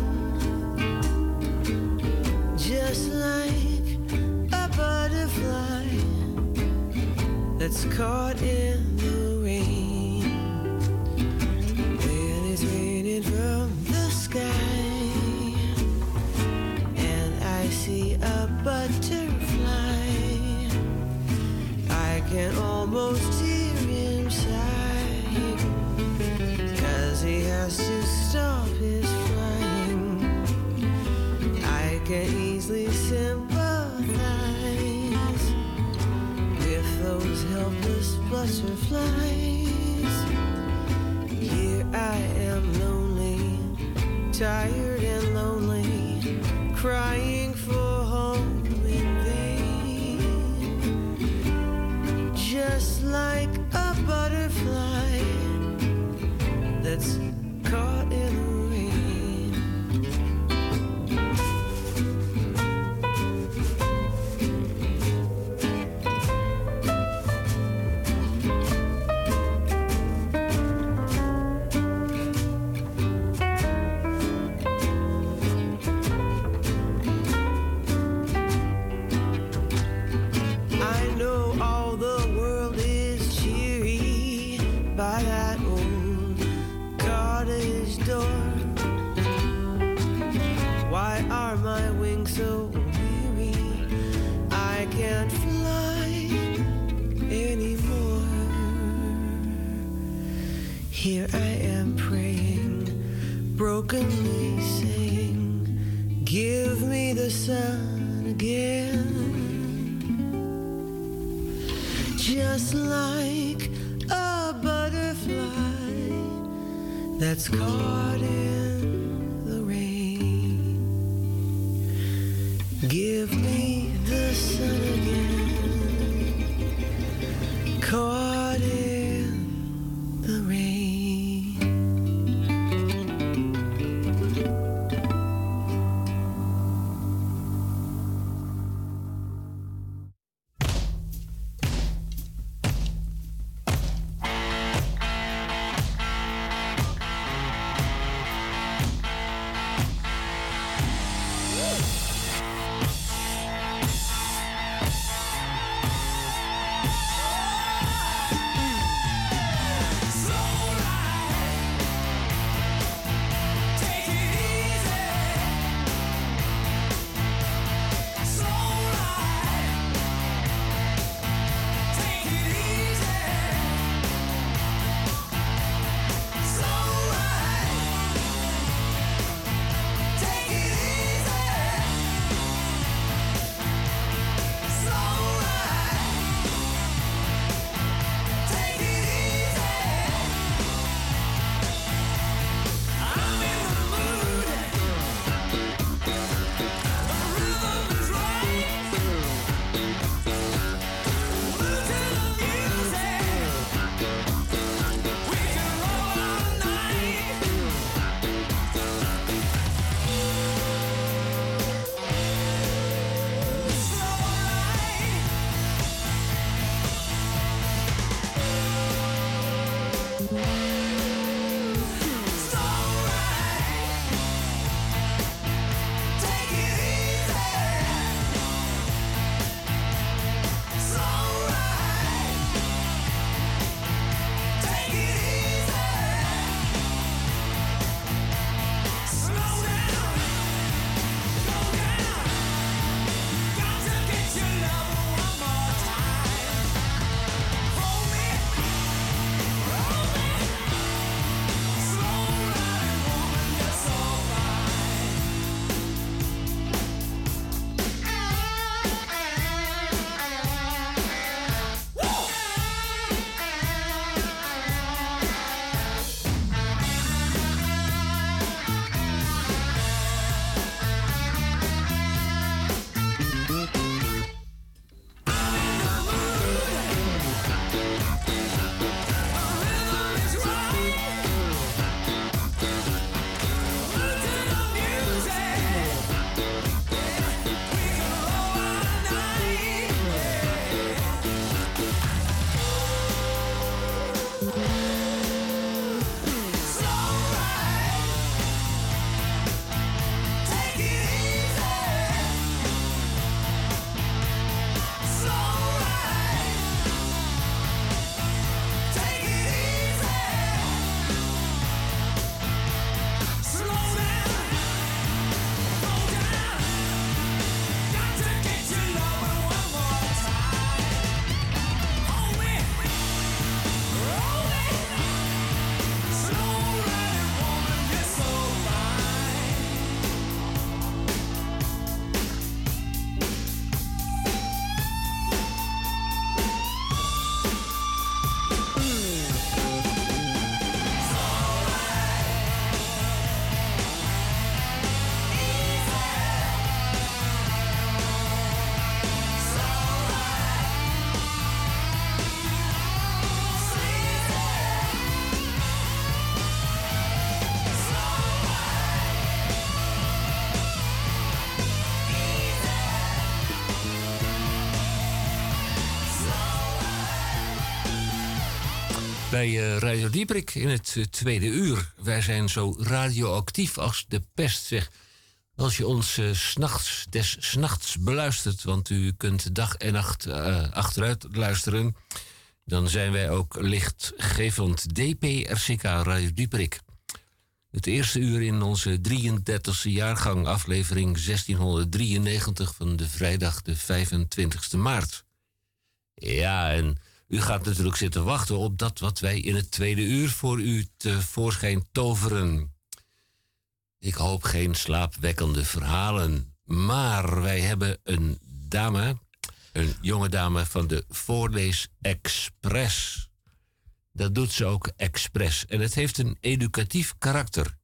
Just like that's caught in the rain. When it's raining from the sky, and I see a butterfly, I can almost butterflies. Here I am lonely, tired and lonely, crying for home in vain. Just like by that that's caught in Bij eh, Radio Dieprik in het eh, tweede uur. Wij zijn zo radioactief als de pest, zeg. Als je ons eh, 's s'nachts, des s'nachts beluistert, want u kunt dag en nacht achteruit luisteren, dan zijn wij ook lichtgevend DPRCK Radio Dieprik. Het eerste uur in onze 33e jaargang, aflevering 1693 van de vrijdag de 25e maart. Ja, en u gaat natuurlijk zitten wachten op dat wat wij in het tweede uur voor u tevoorschijn toveren. Ik hoop geen slaapwekkende verhalen, maar wij hebben een dame, een jonge dame van de Voorlees Express. Dat doet ze ook expres en het heeft een educatief karakter.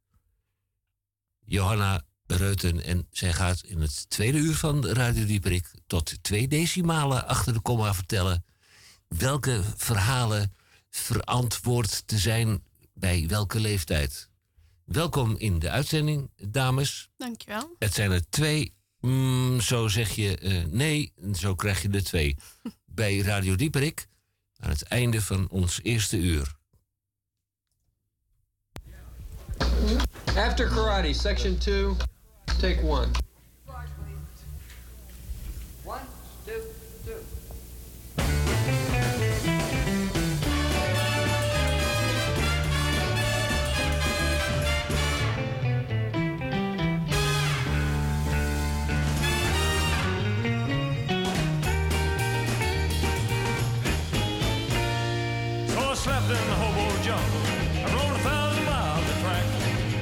Johanna Reuten en zij gaat in het tweede uur van Radio Dieperik tot twee decimalen achter de komma vertellen welke verhalen verantwoord te zijn bij welke leeftijd. Welkom in de uitzending, dames. Dankjewel. Het zijn er twee. Mm, zo zeg je eh, nee, zo krijg je er twee. bij Radio Dieperik aan het einde van ons eerste uur. After karate, section 2, take 1. Slept in the hobo jungle. I rode a thousand miles of track.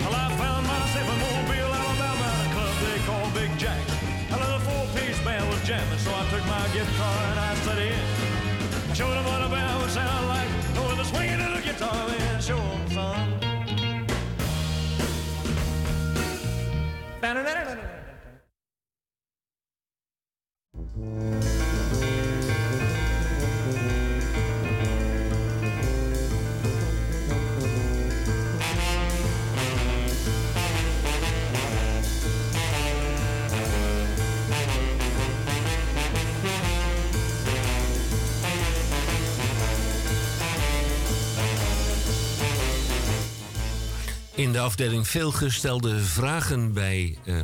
Till I found myself in Mobile, Alabama, at a club they call Big Jack. A little four-piece band was jamming, so I took my guitar and I set in. I showed them what a band would sound like oh, with the swinging of the guitar, man. Show 'em, son. In de afdeling veelgestelde vragen bij eh,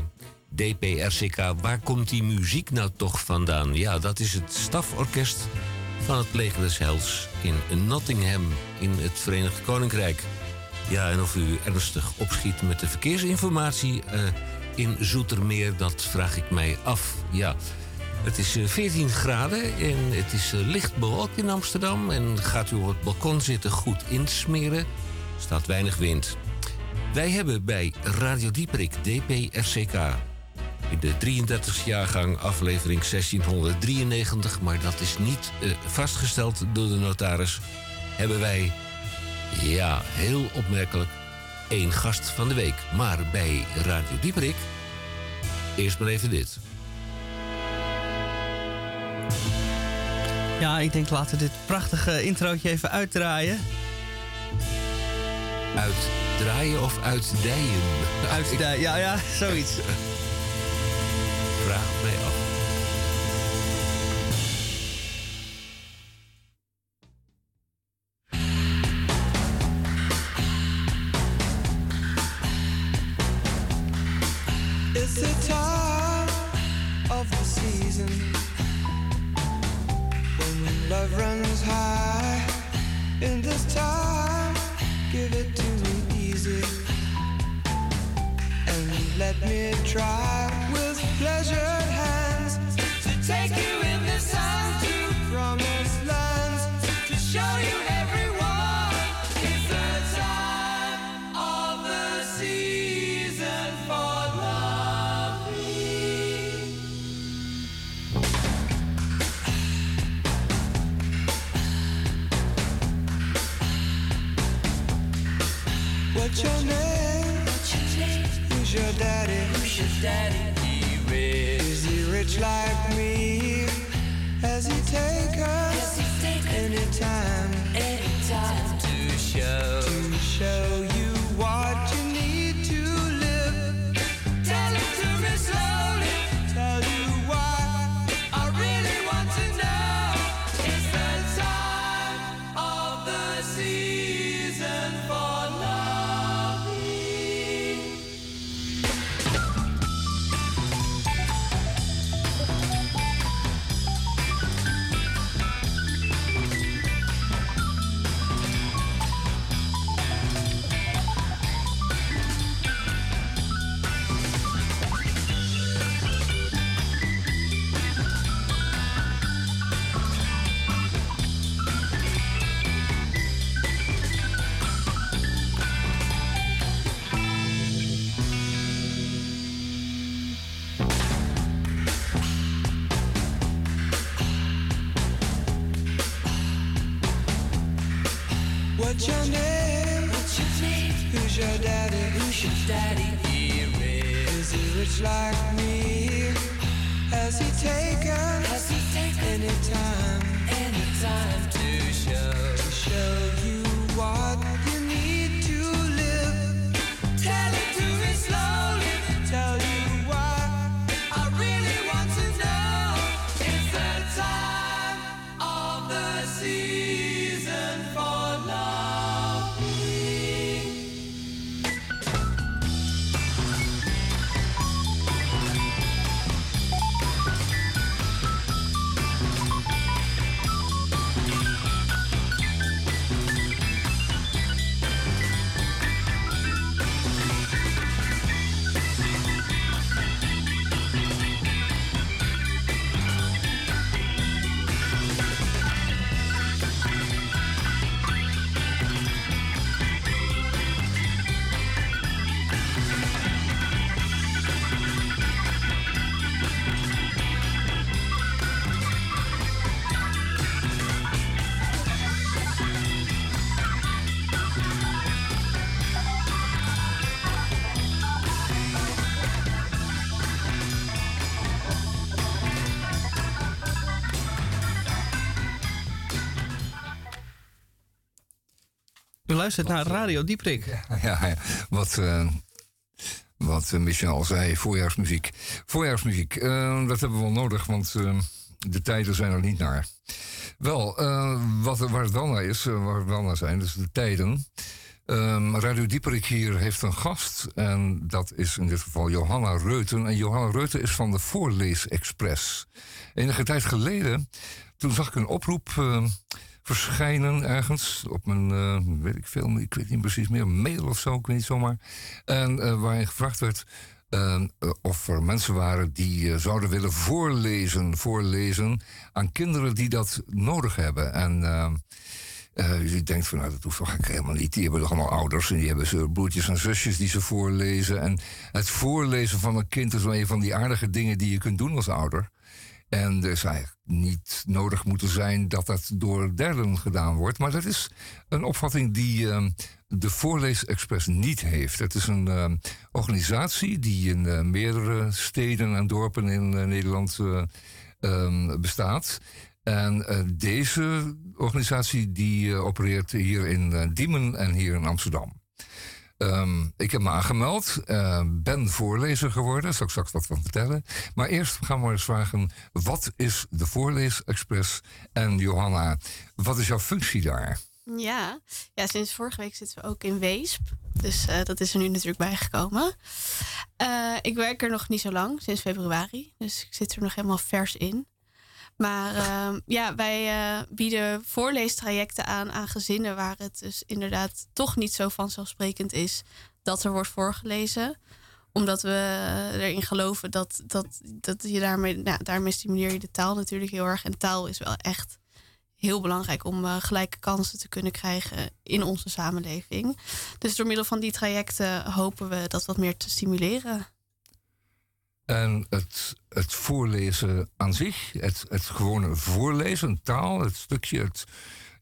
DPRCK. Waar komt die muziek nou toch vandaan? Ja, dat is het staforkest van het Leger des Heils in Nottingham in het Verenigd Koninkrijk. Ja, en of u ernstig opschiet met de verkeersinformatie eh, in Zoetermeer, dat vraag ik mij af. Ja, het is eh, 14 graden en het is eh, licht bewolkt in Amsterdam. En gaat u op het balkon zitten goed insmeren, staat weinig wind. Wij hebben bij Radio Dieperik DPRCK in de 33e jaargang aflevering 1693, maar dat is niet eh, vastgesteld door de notaris, hebben wij, ja, heel opmerkelijk, één gast van de week. Maar bij Radio Dieperik, eerst maar even dit. Ja, ik denk laten we dit prachtige introotje even uitdraaien. Uitdraaien of uitdijen? Uitdijen, ja, ja, zoiets. taken? Has he taken any time? Luistert naar Radio Dieprik. Ja, ja. Wat, eh, wat Michel zei, voorjaarsmuziek. Voorjaarsmuziek, eh, dat hebben we wel nodig, want eh, de tijden zijn er niet naar. Wel, wat, waar het wel naar is, waar we wel naar zijn, dus de tijden. Ehm, Radio Dieperik hier heeft een gast en dat is in dit geval Johanna Reuten. En Johanna Reuten is van de Voorleesexpress. Enige tijd geleden, toen zag ik een oproep eh, verschijnen ergens op mijn, eh, weet ik veel, ik weet niet precies meer, mail of zo, ik weet niet zomaar. En eh, waarin gevraagd werd eh, of er mensen waren die zouden willen voorlezen, voorlezen aan kinderen die dat nodig hebben. En eh, je denkt van, nou, dat hoeft toch helemaal niet. Die hebben toch allemaal ouders en die hebben ze broertjes en zusjes die ze voorlezen. En het voorlezen van een kind is wel een van die aardige dingen die je kunt doen als ouder. En is eigenlijk niet nodig moeten zijn dat dat door derden gedaan wordt. Maar dat is een opvatting die eh, de Voorleesexpress niet heeft. Het is een eh, organisatie die in eh, meerdere steden en dorpen in eh, Nederland eh, ehm, bestaat. En deze organisatie die opereert hier in Diemen en hier in Amsterdam. Ehm, ik heb me aangemeld, eh, ben voorlezer geworden, zal ik straks wat van vertellen. Maar eerst gaan we eens vragen, wat is de Voorleesexpress? En Johanna, wat is jouw functie daar? Ja. ja, sinds vorige week zitten we ook in Weesp. Dus eh, dat is er nu natuurlijk bijgekomen. Eh, ik werk er nog niet zo lang, sinds februari. Dus ik zit er nog helemaal vers in. Maar ehm, ja, wij eh, bieden voorleestrajecten aan aan gezinnen waar het dus inderdaad toch niet zo vanzelfsprekend is dat er wordt voorgelezen. Omdat we erin geloven dat, dat, dat je daarmee, nou, daarmee stimuleer je de taal natuurlijk heel erg. En taal is wel echt heel belangrijk om eh, gelijke kansen te kunnen krijgen in onze samenleving. Dus door middel van die trajecten hopen we dat wat meer te stimuleren. En het, het voorlezen aan zich, het, het gewone voorlezen, taal, het stukje, het,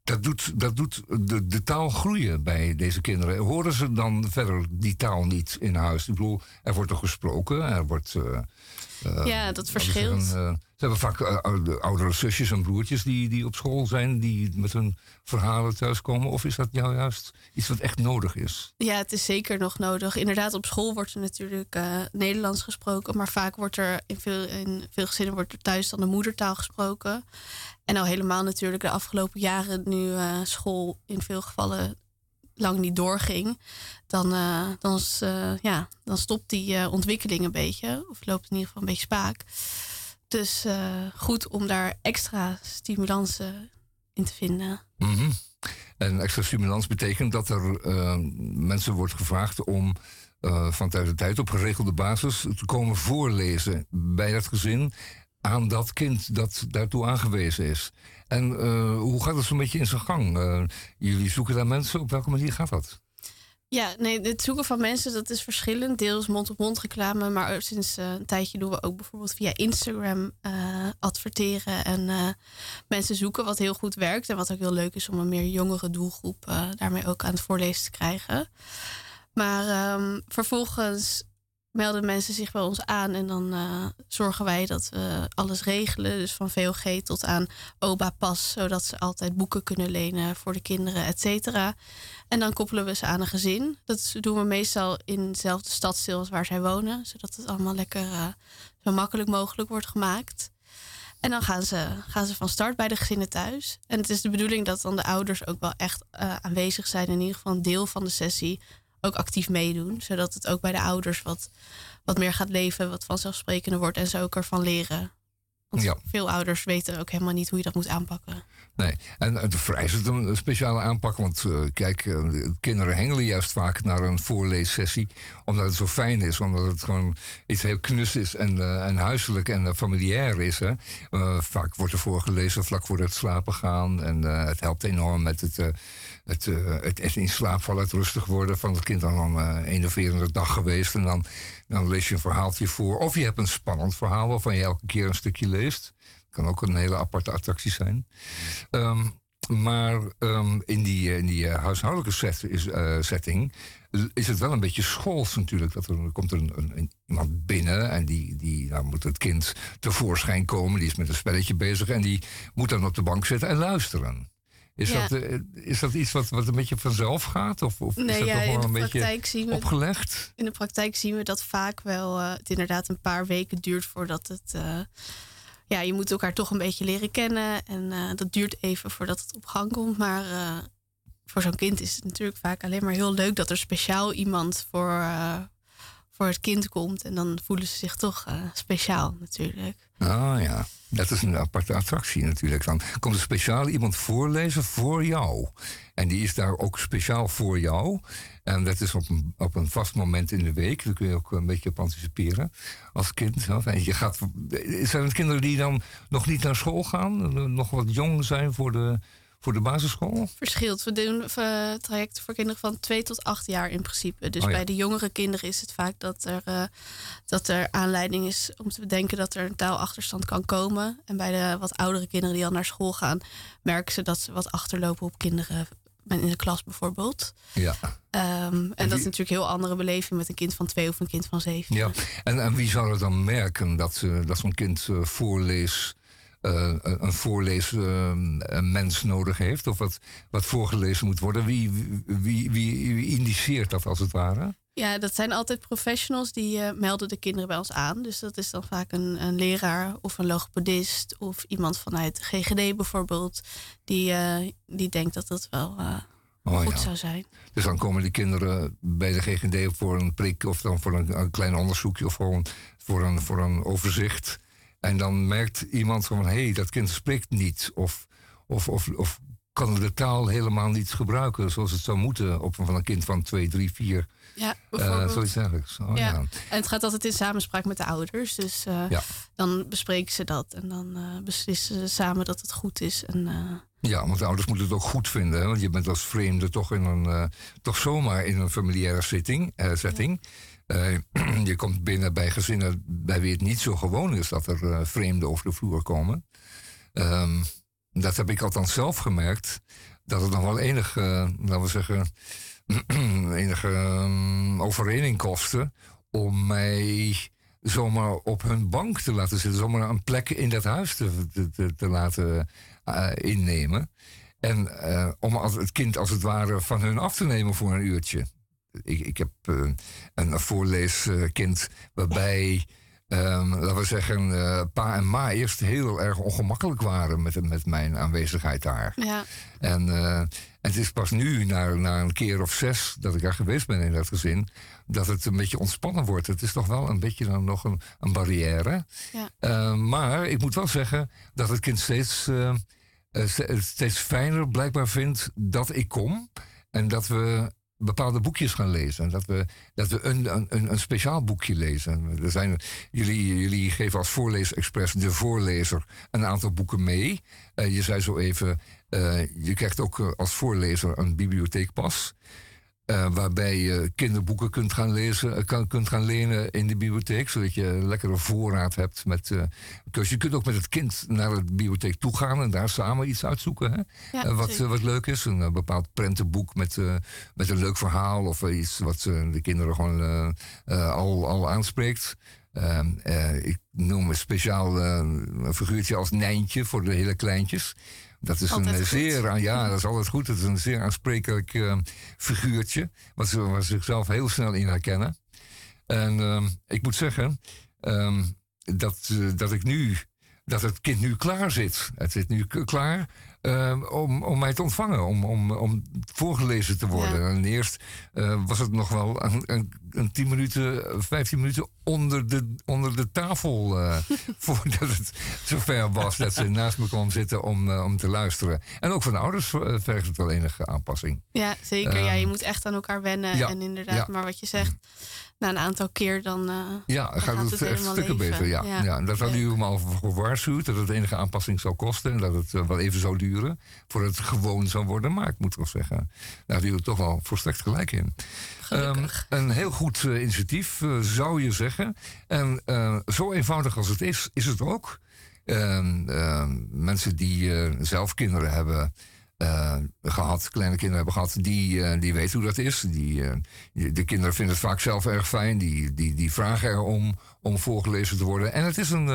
dat doet, dat doet de, de taal groeien bij deze kinderen. Horen ze dan verder die taal niet in huis? Ik bedoel, er wordt toch gesproken, er wordt... eh, eh, Ja, dat verschilt. eh, ze hebben vaak oude- oudere zusjes en broertjes die, die op school zijn, die met hun verhalen thuiskomen. Of is dat jou juist iets wat echt nodig is? Ja, het is zeker nog nodig. Inderdaad, op school wordt er natuurlijk eh, Nederlands gesproken. Maar vaak wordt er in veel, in veel gezinnen wordt er thuis dan de moedertaal gesproken. En al helemaal natuurlijk de afgelopen jaren, nu eh, school in veel gevallen lang niet doorging. Dan, eh, dan, is, ja, dan stopt die ontwikkeling een beetje. Of loopt in ieder geval een beetje spaak. Dus eh, goed om daar extra stimulansen in te vinden. Mhm. En extra stimulans betekent dat er eh, mensen wordt gevraagd om eh, van tijd tot tijd op geregelde basis te komen voorlezen bij dat gezin aan dat kind dat daartoe aangewezen is. En eh, hoe gaat dat zo'n beetje in zijn gang? Eh, jullie zoeken daar mensen, op welke manier gaat dat? Ja, nee, het zoeken van mensen, dat is verschillend. Deels mond-op-mond reclame, maar sinds eh, een tijdje doen we ook bijvoorbeeld via Instagram eh, adverteren en eh, mensen zoeken, wat heel goed werkt en wat ook heel leuk is om een meer jongere doelgroep daarmee ook aan het voorlezen te krijgen. Maar ehm, vervolgens melden mensen zich bij ons aan en dan eh, zorgen wij dat we alles regelen. Dus van VOG tot aan OBA Pas, zodat ze altijd boeken kunnen lenen voor de kinderen, et cetera. En dan koppelen we ze aan een gezin. Dat doen we meestal in dezelfde stadsdeel als waar zij wonen, zodat het allemaal lekker eh, zo makkelijk mogelijk wordt gemaakt. En dan gaan ze, gaan ze van start bij de gezinnen thuis. En het is de bedoeling dat dan de ouders ook wel echt eh, aanwezig zijn. In ieder geval een deel van de sessie ook actief meedoen. Zodat het ook bij de ouders wat, wat meer gaat leven, wat vanzelfsprekender wordt. En ze ook ervan leren. Want Ja. veel ouders weten ook helemaal niet hoe je dat moet aanpakken. Nee, en vereist het een speciale aanpak. Want eh, kijk, eh, kinderen hengelen juist vaak naar een voorleessessie. Omdat het zo fijn is. Omdat het gewoon iets heel knus is en, eh, en huiselijk en familiair is. Hè. Vaak wordt er voorgelezen vlak voor het slapen gaan. En het helpt enorm met het, het, eh, het, in slaap vallen, het rustig worden van het kind. Dan een eh, enerverende dag geweest. En dan, dan lees je een verhaaltje voor. Of je hebt een spannend verhaal waarvan je elke keer een stukje leest. Kan ook een hele aparte attractie zijn. Ehm, maar ehm, in die, in die eh, huishoudelijke set, is, eh, setting is het wel een beetje schools natuurlijk. Dat er, komt een, een, een- iemand binnen en die, die moet het kind tevoorschijn komen. Die is met een spelletje bezig en die moet dan op de bank zitten en luisteren. Is, Ja. dat, eh, is dat iets wat, wat een beetje vanzelf gaat? Of, of is dat ja, toch wel een beetje praktijk zien we opgelegd? In de praktijk zien we dat vaak wel eh, het inderdaad een paar weken duurt voordat het. eh, ja, je moet elkaar toch een beetje leren kennen. En dat duurt even voordat het op gang komt. Maar voor zo'n kind is het natuurlijk vaak alleen maar heel leuk dat er speciaal iemand voor, voor het kind komt. En dan voelen ze zich toch speciaal natuurlijk. Ah ja, dat is een aparte attractie natuurlijk. Dan komt er speciaal iemand voorlezen voor jou. En die is daar ook speciaal voor jou. En dat is op een, op een vast moment in de week. Daar kun je ook een beetje op anticiperen als kind. hè. En je gaat, zijn het kinderen die dan nog niet naar school gaan? Nog wat jong zijn voor de, voor de basisschool? Verschilt. We doen eh, trajecten voor kinderen van 2 tot 8 jaar in principe. Dus Oh ja. bij de jongere kinderen is het vaak dat er, eh, dat er aanleiding is om te bedenken dat er een taalachterstand kan komen. En bij de wat oudere kinderen die al naar school gaan, merken ze dat ze wat achterlopen op kinderen in de klas bijvoorbeeld. Ja. Ehm, en, dat wie- is natuurlijk een heel andere beleving met een kind van twee of een kind van zeven. Ja, en, en wie zou het dan merken dat, eh, dat zo'n kind eh, voorlees, eh, een voorleesmens nodig heeft? Of wat, wat voorgelezen moet worden? Wie, wie, wie, wie indiceert dat als het ware? Ja, dat zijn altijd professionals die eh, melden de kinderen bij ons aan. Dus dat is dan vaak een, een leraar of een logopedist of iemand vanuit de GGD bijvoorbeeld. Die, eh, die denkt dat dat wel eh, Oh, goed ja. zou zijn. Dus dan komen de kinderen bij de GGD voor een prik of dan voor een, een klein onderzoekje of gewoon voor een, voor een overzicht. En dan merkt iemand van hé, hey, dat kind spreekt niet. Of, of, of, of kan de taal helemaal niet gebruiken zoals het zou moeten op, van een kind van 2, 3, 4. Ja, Eh, bijvoorbeeld. zoiets dergelijks. Oh, ja. ja. En het gaat altijd in samenspraak met de ouders. Dus eh, Ja. dan bespreken ze dat en dan eh, beslissen ze samen dat het goed is. En, Ja, want de ouders moeten het ook goed vinden. Hè? Want je bent als vreemde toch, in een, toch zomaar in een familiaire setting. eh, Eh, je komt binnen bij gezinnen bij wie het niet zo gewoon is dat er eh, vreemden over de vloer komen. Ehm, dat heb ik althans zelf gemerkt. Dat het nog wel enig, eh, laten we zeggen, enige um, kostte om mij zomaar op hun bank te laten zitten, zomaar een plek in dat huis te, te, te, te laten eh, innemen. En om het kind als het ware van hun af te nemen voor een uurtje. Ik, ik heb eh, een voorleeskind waarbij, ehm, laten we zeggen, eh, pa en ma eerst heel erg ongemakkelijk waren met, met mijn aanwezigheid daar. ja. En, eh, en het is pas nu, na, na een keer of zes dat ik daar geweest ben in dat gezin, dat het een beetje ontspannen wordt. Het is toch wel een beetje dan nog een, een barrière. Ja. Maar ik moet wel zeggen dat het kind steeds, ste- steeds fijner blijkbaar vindt dat ik kom. En dat we bepaalde boekjes gaan lezen. En Dat we, dat we een, een, een speciaal boekje lezen. Er zijn, jullie, jullie geven als Voorleesexpress de voorlezer een aantal boeken mee. Eh, je zei zo even, eh, je krijgt ook eh, als voorlezer een bibliotheekpas. Eh, waarbij je kinderboeken kunt gaan lezen, eh, kan, kunt gaan lenen in de bibliotheek, zodat je een lekkere voorraad hebt met eh keuze. Je kunt ook met het kind naar de bibliotheek toe gaan en daar samen iets uitzoeken. Hè? Ja, wat, wat leuk is, een bepaald prentenboek met, met een leuk verhaal of iets wat de kinderen gewoon al, al aanspreekt. Ehm, eh, ik noem een speciaal een figuurtje als Nijntje voor de hele kleintjes. Dat is Altijd een eh, goed. zeer, ja, dat is altijd goed. Het is een zeer aansprekelijk eh, figuurtje, wat ze, waar ze zichzelf heel snel in herkennen. En ehm, ik moet zeggen ehm, dat, eh, dat ik nu, dat het kind nu klaar zit. Het zit nu klaar ehm, om, om mij te ontvangen, om, om, om voorgelezen te worden. Ja. En eerst eh, was het nog wel een, een, een 10 minuten, 15 minuten onder de, onder de tafel. eh, voordat het zover was dat ze naast me kwam zitten om, eh, om te luisteren. En ook van de ouders eh, vergt het wel enige aanpassing. Ja, zeker. ja, je Ehm, moet echt aan elkaar wennen. ja, en inderdaad, ja. maar wat je zegt, na een aantal keer dan. eh, Ja, dan gaat het, echt helemaal stukken leven. beter. Ja. Ja. en dat hadden jullie allemaal gewaarschuwd. Dat het enige aanpassing zou kosten. En dat het eh, wel even zou duren. Voordat het gewoon zou worden. Maar ik moet wel zeggen, daar hadden jullie toch wel volstrekt gelijk in. Ehm, een heel goed eh, initiatief, eh, zou je zeggen. En eh, zo eenvoudig als het is, is het ook. Ehm, ehm, mensen die zelf kinderen hebben eh, gehad, kleine kinderen hebben gehad, die, die weten hoe dat is. Die, de kinderen vinden het vaak zelf erg fijn. Die, die, die vragen erom om voorgelezen te worden. En het is een,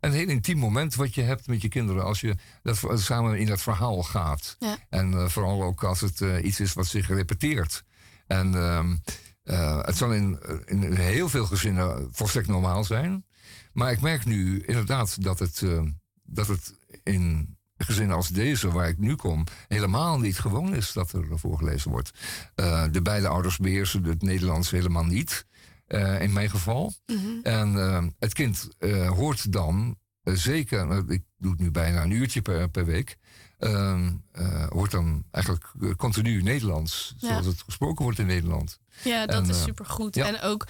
een heel intiem moment wat je hebt met je kinderen als je dat, samen in dat verhaal gaat. Ja. En vooral ook als het iets is wat zich repeteert. En ehm, eh, het zal in, in heel veel gezinnen volstrekt normaal zijn. Maar ik merk nu inderdaad dat het, eh, dat het in gezinnen als deze, waar ik nu kom, helemaal niet gewoon is dat er voorgelezen wordt. Eh, de beide ouders beheersen het Nederlands helemaal niet, eh, in mijn geval. En eh, het kind hoort dan zeker, ik doe het nu bijna een uurtje per, per week, eh, hoort dan eigenlijk eh, continu Nederlands, Ja. zoals het gesproken wordt in Nederland. Ja, dat En, is eh, supergoed. ja. En ook,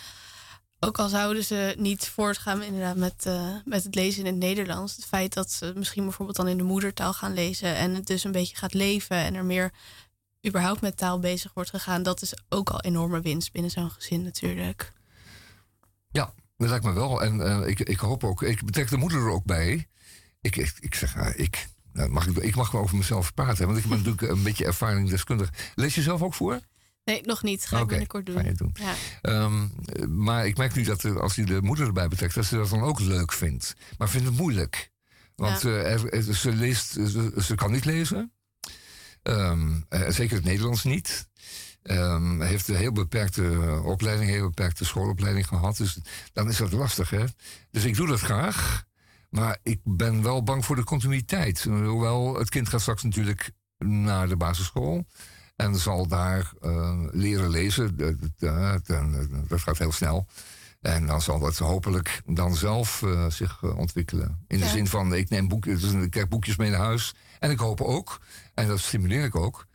ook al zouden ze niet voortgaan inderdaad met, met het lezen in het Nederlands. Het feit dat ze misschien bijvoorbeeld dan in de moedertaal gaan lezen. En het dus een beetje gaat leven. En er meer überhaupt met taal bezig wordt gegaan. Dat is ook al enorme winst binnen zo'n gezin natuurlijk. Ja, dat lijkt me wel. En ik, ik hoop ook, ik betrek de moeder er ook bij. Ik, ik, ik zeg, ah, ik, nou, mag ik, ik mag wel over mezelf praten, want ik ben natuurlijk een beetje ervaringsdeskundig. Lees je zelf ook voor? Nee, nog niet. Ga ik binnenkort doen. ga je doen. Ja. Ehm, eh, maar ik merk nu dat er, als je de moeder erbij betrekt, dat ze dat dan ook leuk vindt. Maar vindt het moeilijk. Want Ja. eh, ze, leest, ze, ze kan niet lezen. Ehm, eh, zeker het Nederlands niet. Ehm heeft een heel beperkte eh, opleiding, heel beperkte schoolopleiding gehad. Dus dan is dat lastig, hè? Dus ik doe dat graag. Maar ik ben wel bang voor de continuïteit. Hoewel het kind gaat straks natuurlijk naar de basisschool. En zal daar eh, leren lezen. Dat, gaat heel snel. En dan zal dat hopelijk dan zelf eh, zich eh, ontwikkelen. In de zin van, ik neem boekjes, dus ik krijg boekjes mee naar huis. En ik hoop ook, en dat stimuleer ik ook...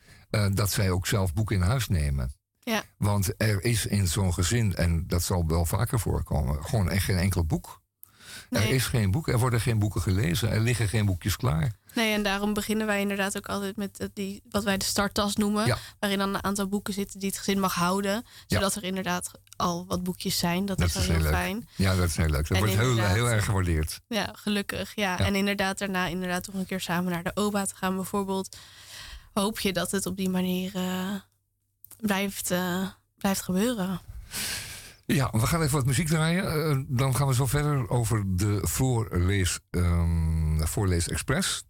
dat zij ook zelf boeken in huis nemen. Ja. Want er is in zo'n gezin, en dat zal wel vaker voorkomen... gewoon echt geen enkel boek. Er is geen boek, er worden geen boeken gelezen. Er liggen geen boekjes klaar. Nee, en daarom beginnen wij inderdaad ook altijd met die, wat wij de starttas noemen. Ja. Waarin dan een aantal boeken zitten die het gezin mag houden. Zodat er inderdaad al wat boekjes zijn. Dat, is heel fijn. Ja, dat is heel leuk. Dat En wordt heel, erg gewaardeerd. Ja, gelukkig. Ja. Ja. En inderdaad daarna inderdaad toch een keer samen naar de OBA te gaan bijvoorbeeld. Hoop je dat het op die manier eh, blijft, eh, blijft gebeuren. Ja, we gaan even wat muziek draaien. Eh, dan gaan we zo verder over de Voorlees, ehm Voorlees Express.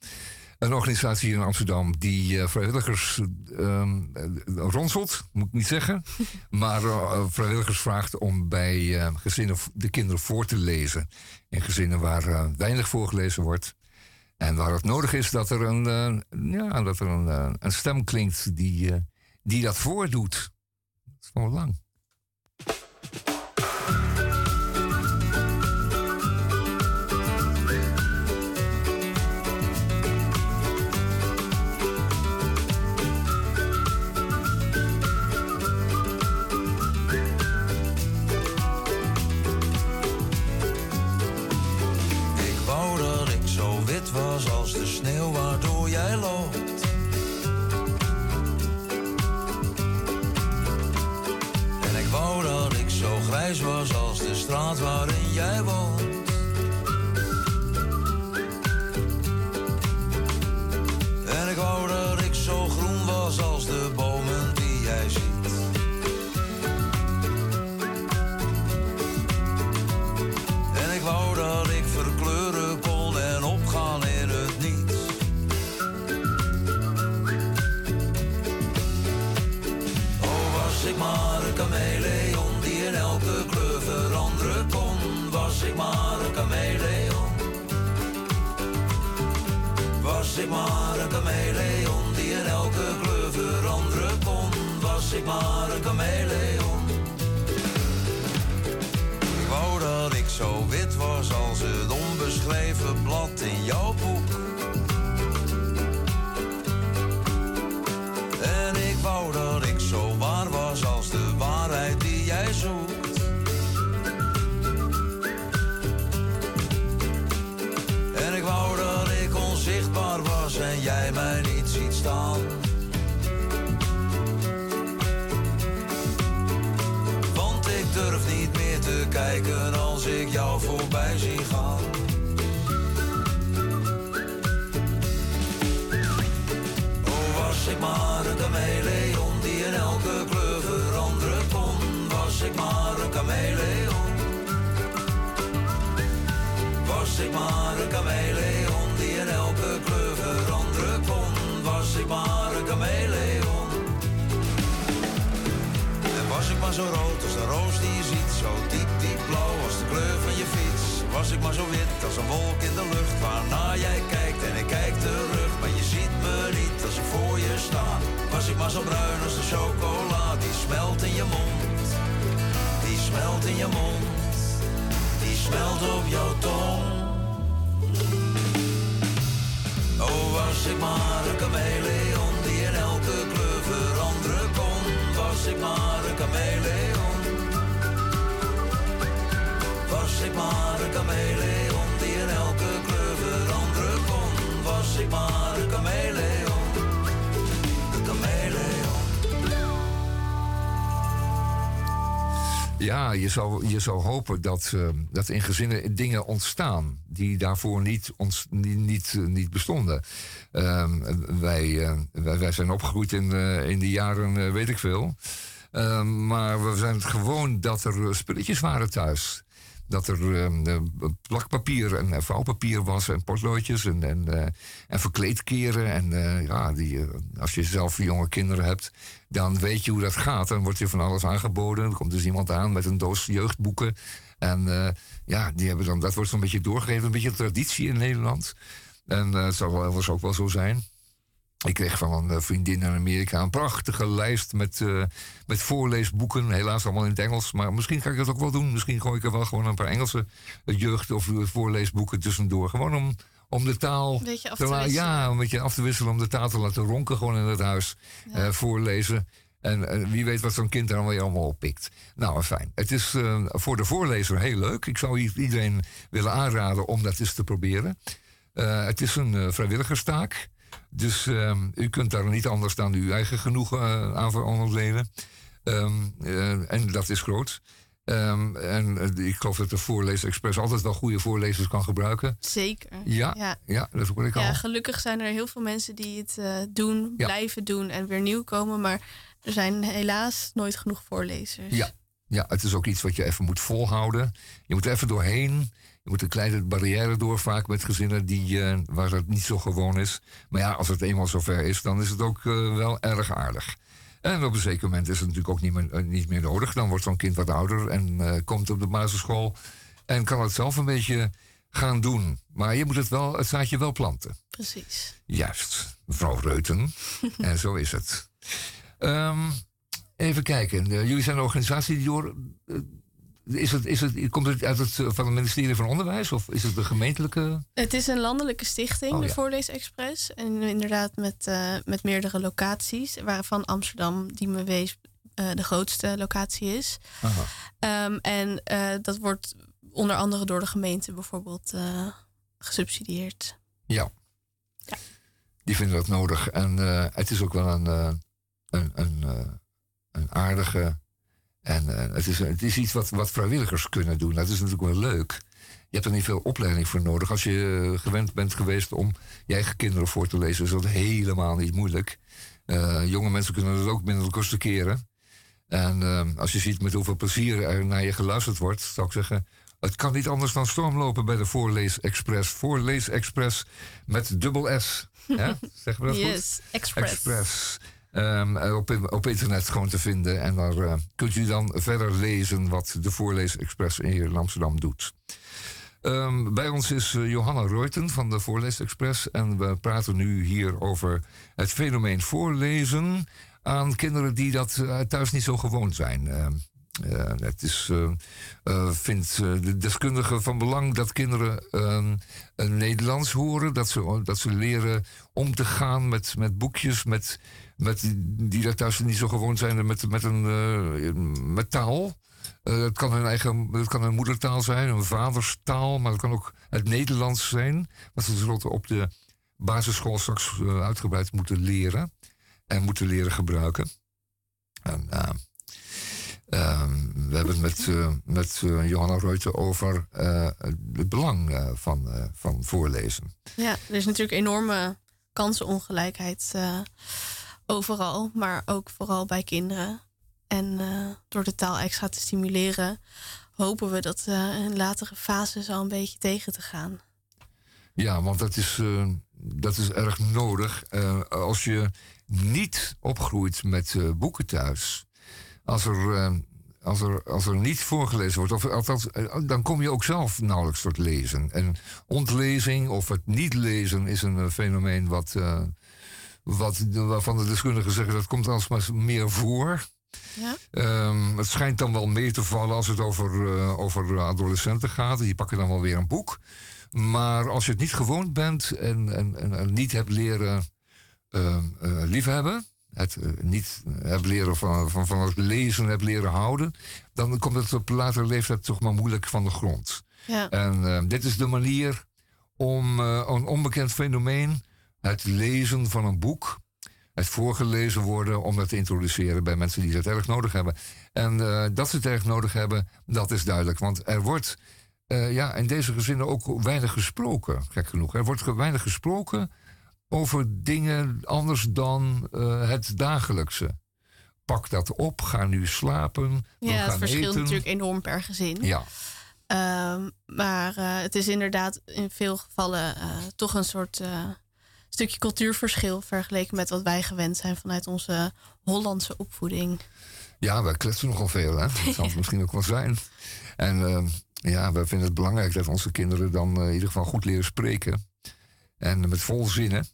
Een organisatie hier in Amsterdam die eh, vrijwilligers ehm, eh, ronselt, moet ik niet zeggen. maar vrijwilligers vraagt om bij gezinnen de kinderen voor te lezen. In gezinnen waar weinig voorgelezen wordt. En waar het nodig is dat er een, ja, dat er een, een stem klinkt die, die dat voordoet. Dat is wel lang. Je zou, je zou hopen dat, eh, dat in gezinnen dingen ontstaan die daarvoor niet, ons, niet, niet, eh, niet bestonden. Ehm, wij, eh, wij, wij zijn opgegroeid in, eh, in de jaren, weet ik veel. Ehm, maar we zijn het gewoon dat er spulletjes waren thuis. Dat er ehm, plakpapier en vouwpapier was en potloodjes en, en, en verkleedkeren. En ja, die, als je zelf jonge kinderen hebt, dan weet je hoe dat gaat. Dan wordt je van alles aangeboden. Dan komt dus iemand aan met een doos jeugdboeken. En eh, ja, die hebben dan, dat wordt zo'n beetje doorgegeven. Een beetje traditie in Nederland. En eh, het zal wel elders ook wel zo zijn. Ik kreeg van een eh, vriendin in Amerika een prachtige lijst met, eh, met voorleesboeken. Helaas allemaal in het Engels. Maar misschien ga ik dat ook wel doen. Misschien gooi ik er wel gewoon een paar Engelse eh, jeugd- of eh, voorleesboeken tussendoor. Gewoon om, om de taal beetje af te. Ja, een beetje af te wisselen. Om de taal te laten ronken gewoon in het huis. eh, voorlezen. En eh, wie weet wat zo'n kind er dan weer allemaal oppikt. Nou, fijn. Het is eh, voor de voorlezer heel leuk. Ik zou iedereen willen aanraden om dat eens te proberen. Het is een vrijwilligerstaak. Dus ehm, u kunt daar niet anders dan uw eigen genoegen aan voor ontleden. Ehm, eh, en dat is groot. Ehm, en eh, ik geloof dat de Voorlezer Express altijd wel goede voorlezers kan gebruiken. Zeker. Ja, ja. ja. dat hoor ik al. Ja, gelukkig zijn er heel veel mensen die het eh, doen, Ja. blijven doen en weer nieuw komen. Maar er zijn helaas nooit genoeg voorlezers. Ja. ja, het is ook iets wat je even moet volhouden. Je moet er even doorheen. Je moet een kleine barrière door, vaak met gezinnen die, eh, waar het niet zo gewoon is. Maar ja, als het eenmaal zover is, dan is het ook wel erg aardig. En op een zeker moment is het natuurlijk ook niet meer, eh, niet meer nodig. Dan wordt zo'n kind wat ouder en eh, komt op de basisschool. En kan het zelf een beetje gaan doen. Maar je moet het wel, het zaadje wel planten. Precies. Juist, mevrouw Reuten. en zo is het. Ehm, even kijken. Jullie zijn een organisatie die door. eh, is het, is het, komt het uit het, eh, van het ministerie van Onderwijs of is het de gemeentelijke? Het is een landelijke stichting, Oh, de ja. Voorleesexpress. En inderdaad met, eh, met meerdere locaties, waarvan Amsterdam, Diemen, Weesp eh, de grootste locatie is. Aha. Ehm, en dat wordt onder andere door de gemeente bijvoorbeeld gesubsidieerd. Ja. Die vinden dat nodig. En het is ook wel een, een, een, een aardige En eh, het, is, het is iets wat, wat vrijwilligers kunnen doen. Dat is natuurlijk wel leuk. Je hebt er niet veel opleiding voor nodig. Als je eh, gewend bent geweest om je eigen kinderen voor te lezen, is dat helemaal niet moeilijk. Eh, jonge mensen kunnen dat ook binnen de kosten keren. En als je ziet met hoeveel plezier er naar je geluisterd wordt, zou ik zeggen. Het kan niet anders dan stormlopen bij de Voorlees Express. Voorlees Express met dubbel S. Ja? Zeggen we dat goed? Yes, Express. Express. Ehm, eh, op, op internet gewoon te vinden. En daar eh, kunt u dan verder lezen wat de Voorlees Express hier in Amsterdam doet. Ehm, bij ons is eh, Johanna Reuten van de Voorlees Express. En we praten nu hier over het fenomeen voorlezen aan kinderen die dat eh, thuis niet zo gewoon zijn. Ehm, eh, het is, eh, vindt de deskundige van belang dat kinderen Nederlands horen. Dat ze, dat ze leren om te gaan met, met boekjes, met, met die, daar thuis niet zo gewoon zijn, met, met, een, eh, met taal. Eh, het kan hun eigen het kan hun moedertaal zijn, een vaderstaal, maar het kan ook het Nederlands zijn. Wat ze tenslotte op de basisschool straks eh, uitgebreid moeten leren en moeten leren gebruiken. En, eh, ehm, we hebben het met, eh, met eh, Johanna Reuter over eh, het belang eh, van, eh, van voorlezen. Ja, er is natuurlijk enorme kansenongelijkheid eh, overal, maar ook vooral bij kinderen. En eh, door de taal extra te stimuleren, hopen we dat eh, in latere fases al een beetje tegen te gaan. Ja, want dat is, eh, dat is erg nodig. Als je niet opgroeit met boeken thuis, als er, als, er, als er niet voorgelezen wordt, of althans, dan kom je ook zelf nauwelijks tot lezen. En ontlezing of het niet lezen is een fenomeen wat, wat, waarvan de deskundigen zeggen dat komt alsmaar meer voor. Ja? Ehm, het schijnt dan wel mee te vallen als het over, eh, over adolescenten gaat. Die pakken dan wel weer een boek. Maar als je het niet gewoond bent en, en, en, en niet hebt leren ehm, eh, liefhebben, het eh, niet hebt leren van, van, van het lezen hebt leren houden, dan komt het op latere leeftijd toch maar moeilijk van de grond. Ja. En eh, dit is de manier om een onbekend fenomeen, het lezen van een boek, het voorgelezen worden, om dat te introduceren bij mensen die dat erg nodig hebben. En eh, dat ze het erg nodig hebben, dat is duidelijk. Want er wordt eh, ja, in deze gezinnen ook weinig gesproken, gek genoeg. Er wordt weinig gesproken over dingen anders dan eh, het dagelijkse. Pak dat op, ga nu slapen. Ja, het verschilt eten. natuurlijk enorm per gezin. Ja, Ehm, maar het is inderdaad in veel gevallen toch een soort stukje cultuurverschil vergeleken met wat wij gewend zijn vanuit onze Hollandse opvoeding. Ja, wij kletsen nogal veel, hè? Dat zal het misschien ook wel zijn. En eh, ja, wij vinden het belangrijk dat onze kinderen dan eh, in ieder geval goed leren spreken. En met vol zinnen.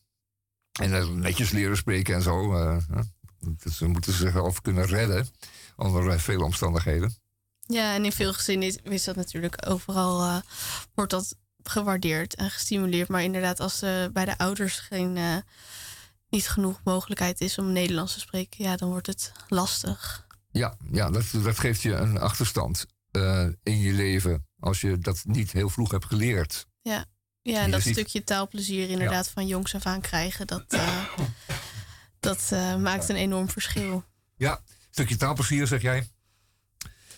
En netjes leren spreken en zo. eh. Dat ze moeten zichzelf kunnen redden onder eh, vele omstandigheden. Ja, en in veel gezinnen is, dat natuurlijk overal wordt dat gewaardeerd en gestimuleerd. Maar inderdaad, als er bij de ouders geen eh, niet genoeg mogelijkheid is om Nederlands te spreken, ja, dan wordt het lastig. Ja, ja dat, dat geeft je een achterstand eh, in je leven. Als je dat niet heel vroeg hebt geleerd. Ja, ja en dat ziet- stukje taalplezier inderdaad van jongs af aan krijgen, dat, eh, dat eh, maakt een enorm verschil. Ja, stukje taalplezier zeg jij.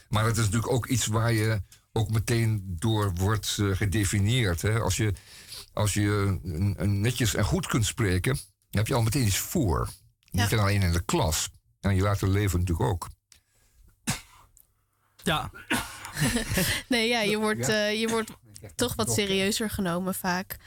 Maar het is natuurlijk ook iets waar je ook meteen door wordt eh, gedefinieerd. Hè? Als je, als je een, een netjes en goed kunt spreken, dan heb je al meteen iets voor. Niet alleen in de klas. En je later leven natuurlijk ook. Ja. Nee, ja, je wordt, Ja. eh, je wordt toch wat serieuzer genomen vaak.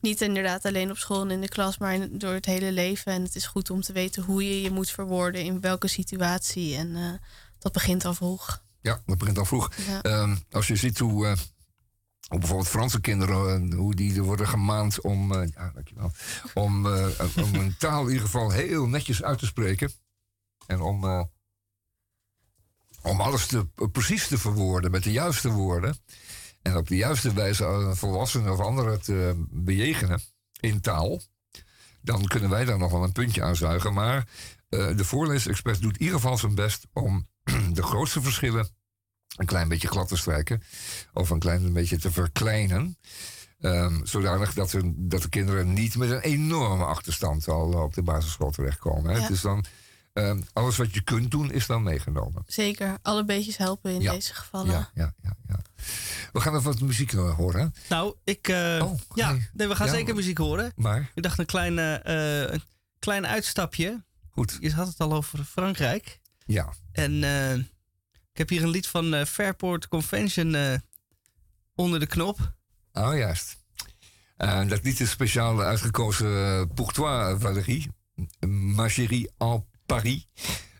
Niet inderdaad alleen op school en in de klas, maar in- door het hele leven. En het is goed om te weten hoe je je moet verwoorden, in welke situatie. En eh, dat begint al vroeg. Ja, dat begint al vroeg. Ja. Ehm, als je ziet hoe, eh, hoe bijvoorbeeld Franse kinderen, eh, hoe die er worden gemaand om, eh, ja, dankjewel, om, om een taal in ieder geval heel netjes uit te spreken. En om, om alles te, precies te verwoorden met de juiste woorden. En op de juiste wijze volwassenen of anderen te bejegenen in taal. Dan kunnen wij daar nog wel een puntje aan zuigen. Maar de voorleesexpert doet in ieder geval zijn best om de grootste verschillen een klein beetje glad te strijken. Of een klein beetje te verkleinen. Ehm, zodanig dat, er, dat de kinderen niet met een enorme achterstand al op de basisschool terechtkomen. Hè. Ja. Het is dan Ehm, alles wat je kunt doen is dan meegenomen. Zeker, alle beetjes helpen in Ja. deze gevallen. Ja, ja, ja, ja. We gaan even wat muziek eh, horen. Nou, ik. eh, ja, nee, we gaan Ja, zeker muziek horen. Maar? Ik dacht een klein, eh, eh, een klein uitstapje. Goed. Je had het al over Frankrijk. Ja. En eh, ik heb hier een lied van eh, Fairport Convention eh, onder de knop. Oh, juist. Dat lied is speciaal uitgekozen pour toi, Valérie. Ma chérie en Paris.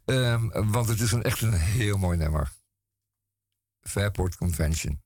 Ehm, want het is een, echt een heel mooi nummer. Fairport Convention.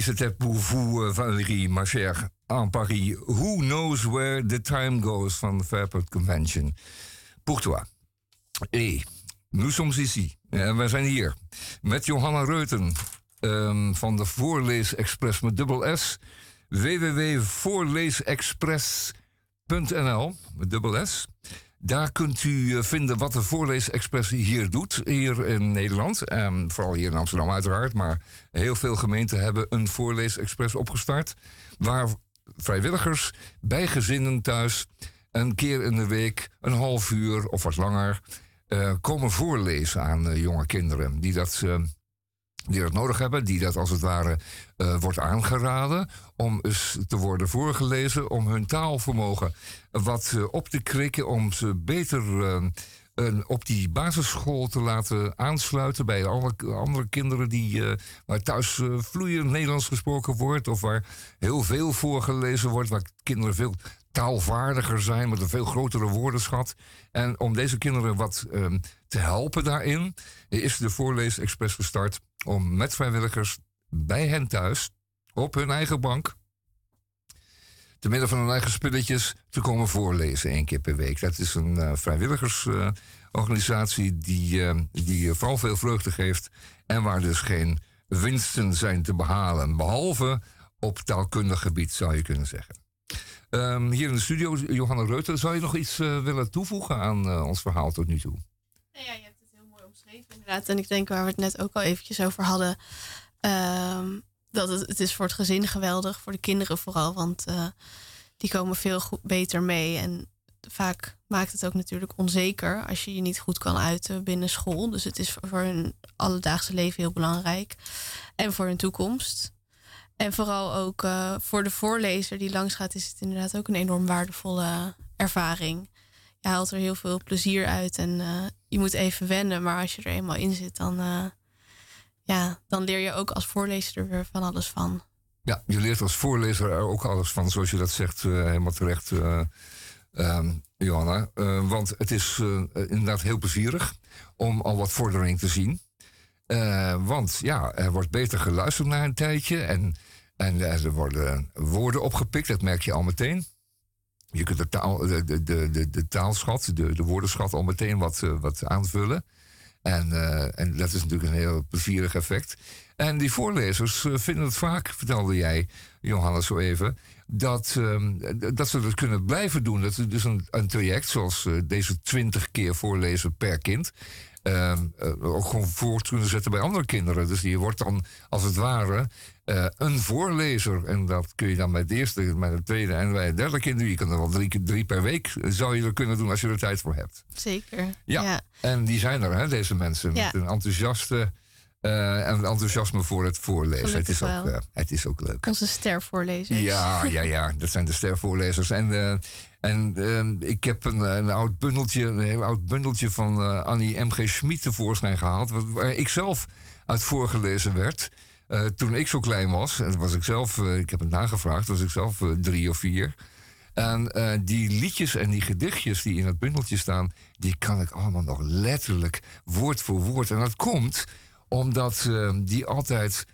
Oui, c'était pour vous, euh, Valérie, ma chère, en Paris. Who knows where the time goes van de Fairport Convention? Pour toi. Et nous sommes ici. En wij zijn hier met Johanna Reuten ehm, van de Voorleesexpress met dubbel S. www.voorleesexpress.nl met dubbel S. Daar kunt u eh, vinden wat de Voorleesexpress hier doet, hier in Nederland. Ehm, vooral hier in Amsterdam uiteraard, maar heel veel gemeenten hebben een Voorleesexpress opgestart. Waar vrijwilligers bij gezinnen thuis een keer in de week, een half uur of wat langer, eh, komen voorlezen aan eh, jonge kinderen die dat, eh, die dat nodig hebben, die dat als het ware eh, wordt aangeraden om te worden voorgelezen, om hun taalvermogen wat eh, op te krikken, om ze beter eh, op die basisschool te laten aansluiten bij alle andere kinderen die, waar thuis vloeiend Nederlands gesproken wordt, of waar heel veel voorgelezen wordt, waar kinderen veel taalvaardiger zijn met een veel grotere woordenschat. En om deze kinderen wat ehm, te helpen daarin, is de Voorleesexpress gestart om met vrijwilligers bij hen thuis, op hun eigen bank, te midden van hun eigen spulletjes te komen voorlezen één keer per week. Dat is een eh, vrijwilligersorganisatie die, eh, die vooral veel vreugde geeft en waar dus geen winsten zijn te behalen, behalve op taalkundig gebied zou je kunnen zeggen. Ehm, hier in de studio, Johanna Reuter, zou je nog iets eh, willen toevoegen aan ons verhaal tot nu toe? Ja, je hebt het heel mooi omschreven inderdaad. En ik denk waar we het net ook al eventjes over hadden. ehm, dat het, het is voor het gezin geweldig, voor de kinderen vooral. Want eh, die komen veel beter mee. En vaak maakt het ook natuurlijk onzeker als je je niet goed kan uiten binnen school. Dus het is voor, voor hun alledaagse leven heel belangrijk. En voor hun toekomst. En vooral ook eh, voor de voorlezer die langs gaat, is het inderdaad ook een enorm waardevolle ervaring. Je haalt er heel veel plezier uit en eh, je moet even wennen. Maar als je er eenmaal in zit, dan, eh, ja, dan leer je ook als voorlezer er weer van alles van. Ja, je leert als voorlezer er ook alles van, zoals je dat zegt, eh, helemaal terecht, eh, ehm, Johanna. Want het is inderdaad heel plezierig om al wat vordering te zien. Want ja, er wordt beter geluisterd na een tijdje en, en er worden woorden opgepikt, dat merk je al meteen. Je kunt de, taal, de, de, de, taalschat, de, de woordenschat al meteen wat, eh, wat aanvullen. En, eh, en dat is natuurlijk een heel plezierig effect. En die voorlezers eh, vinden het vaak, vertelde jij, Johannes, zo even, dat, ehm, dat ze dat kunnen blijven doen. Dat is dus een, een traject zoals deze twintig keer voorlezen per kind. Ehm, eh, ook gewoon voort kunnen zetten bij andere kinderen. Dus je wordt dan als het ware eh, een voorlezer. En dat kun je dan bij het eerste, bij het tweede en bij het derde kind doen. Je kan er wel drie, per week eh, zou je er kunnen doen als je er tijd voor hebt. Zeker. Ja, en die zijn er, hè, deze mensen. Ja. Met een enthousiaste en enthousiasme voor het voorlezen. Het is, ook, het is ook leuk. Onze stervoorlezers. Ja, ja, ja, dat zijn de stervoorlezers. En, en eh, ik heb een, een oud bundeltje, een oud bundeltje van eh, Annie M.G. Schmid tevoorschijn gehaald. Waar, ik zelf uit voorgelezen werd. eh, toen ik zo klein was. En was ik zelf, eh, ik heb het nagevraagd, was ik zelf drie of vier. En die liedjes en die gedichtjes die in het bundeltje staan, die kan ik allemaal nog letterlijk woord voor woord. En dat komt omdat eh, die altijd,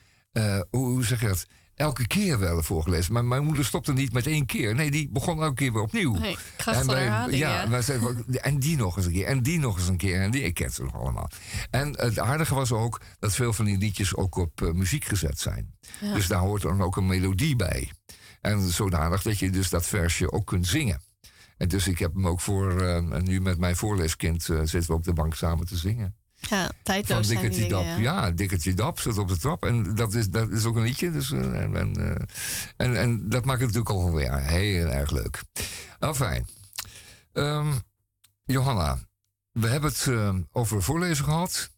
hoe, zeg je dat, elke keer werden voorgelezen. Maar mijn moeder stopte niet met één keer. Nee, die begon elke keer weer opnieuw. Nee, van wij- herhaling, ja. wij zeiden en die nog eens een keer, en die nog eens een keer, en die, ik ken ze nog allemaal. En het aardige was ook dat veel van die liedjes ook op eh, muziek gezet zijn. Ja. Dus daar hoort dan ook een melodie bij. En zodanig dat je dus dat versje ook kunt zingen. En dus ik heb hem ook voor, en nu met mijn voorleeskind eh, zitten we op de bank samen te zingen. Ja, Van tijdloos zijn die Dikkertje. Dap. ja. Ja, Dikkertje Dap zit op de trap. En dat is, dat is ook een liedje. Dus, eh, en, en, eh, en, en dat maakt het natuurlijk al weer heel erg leuk. Nou, fijn. Ehm, Johanna, we hebben het eh, over voorlezen gehad.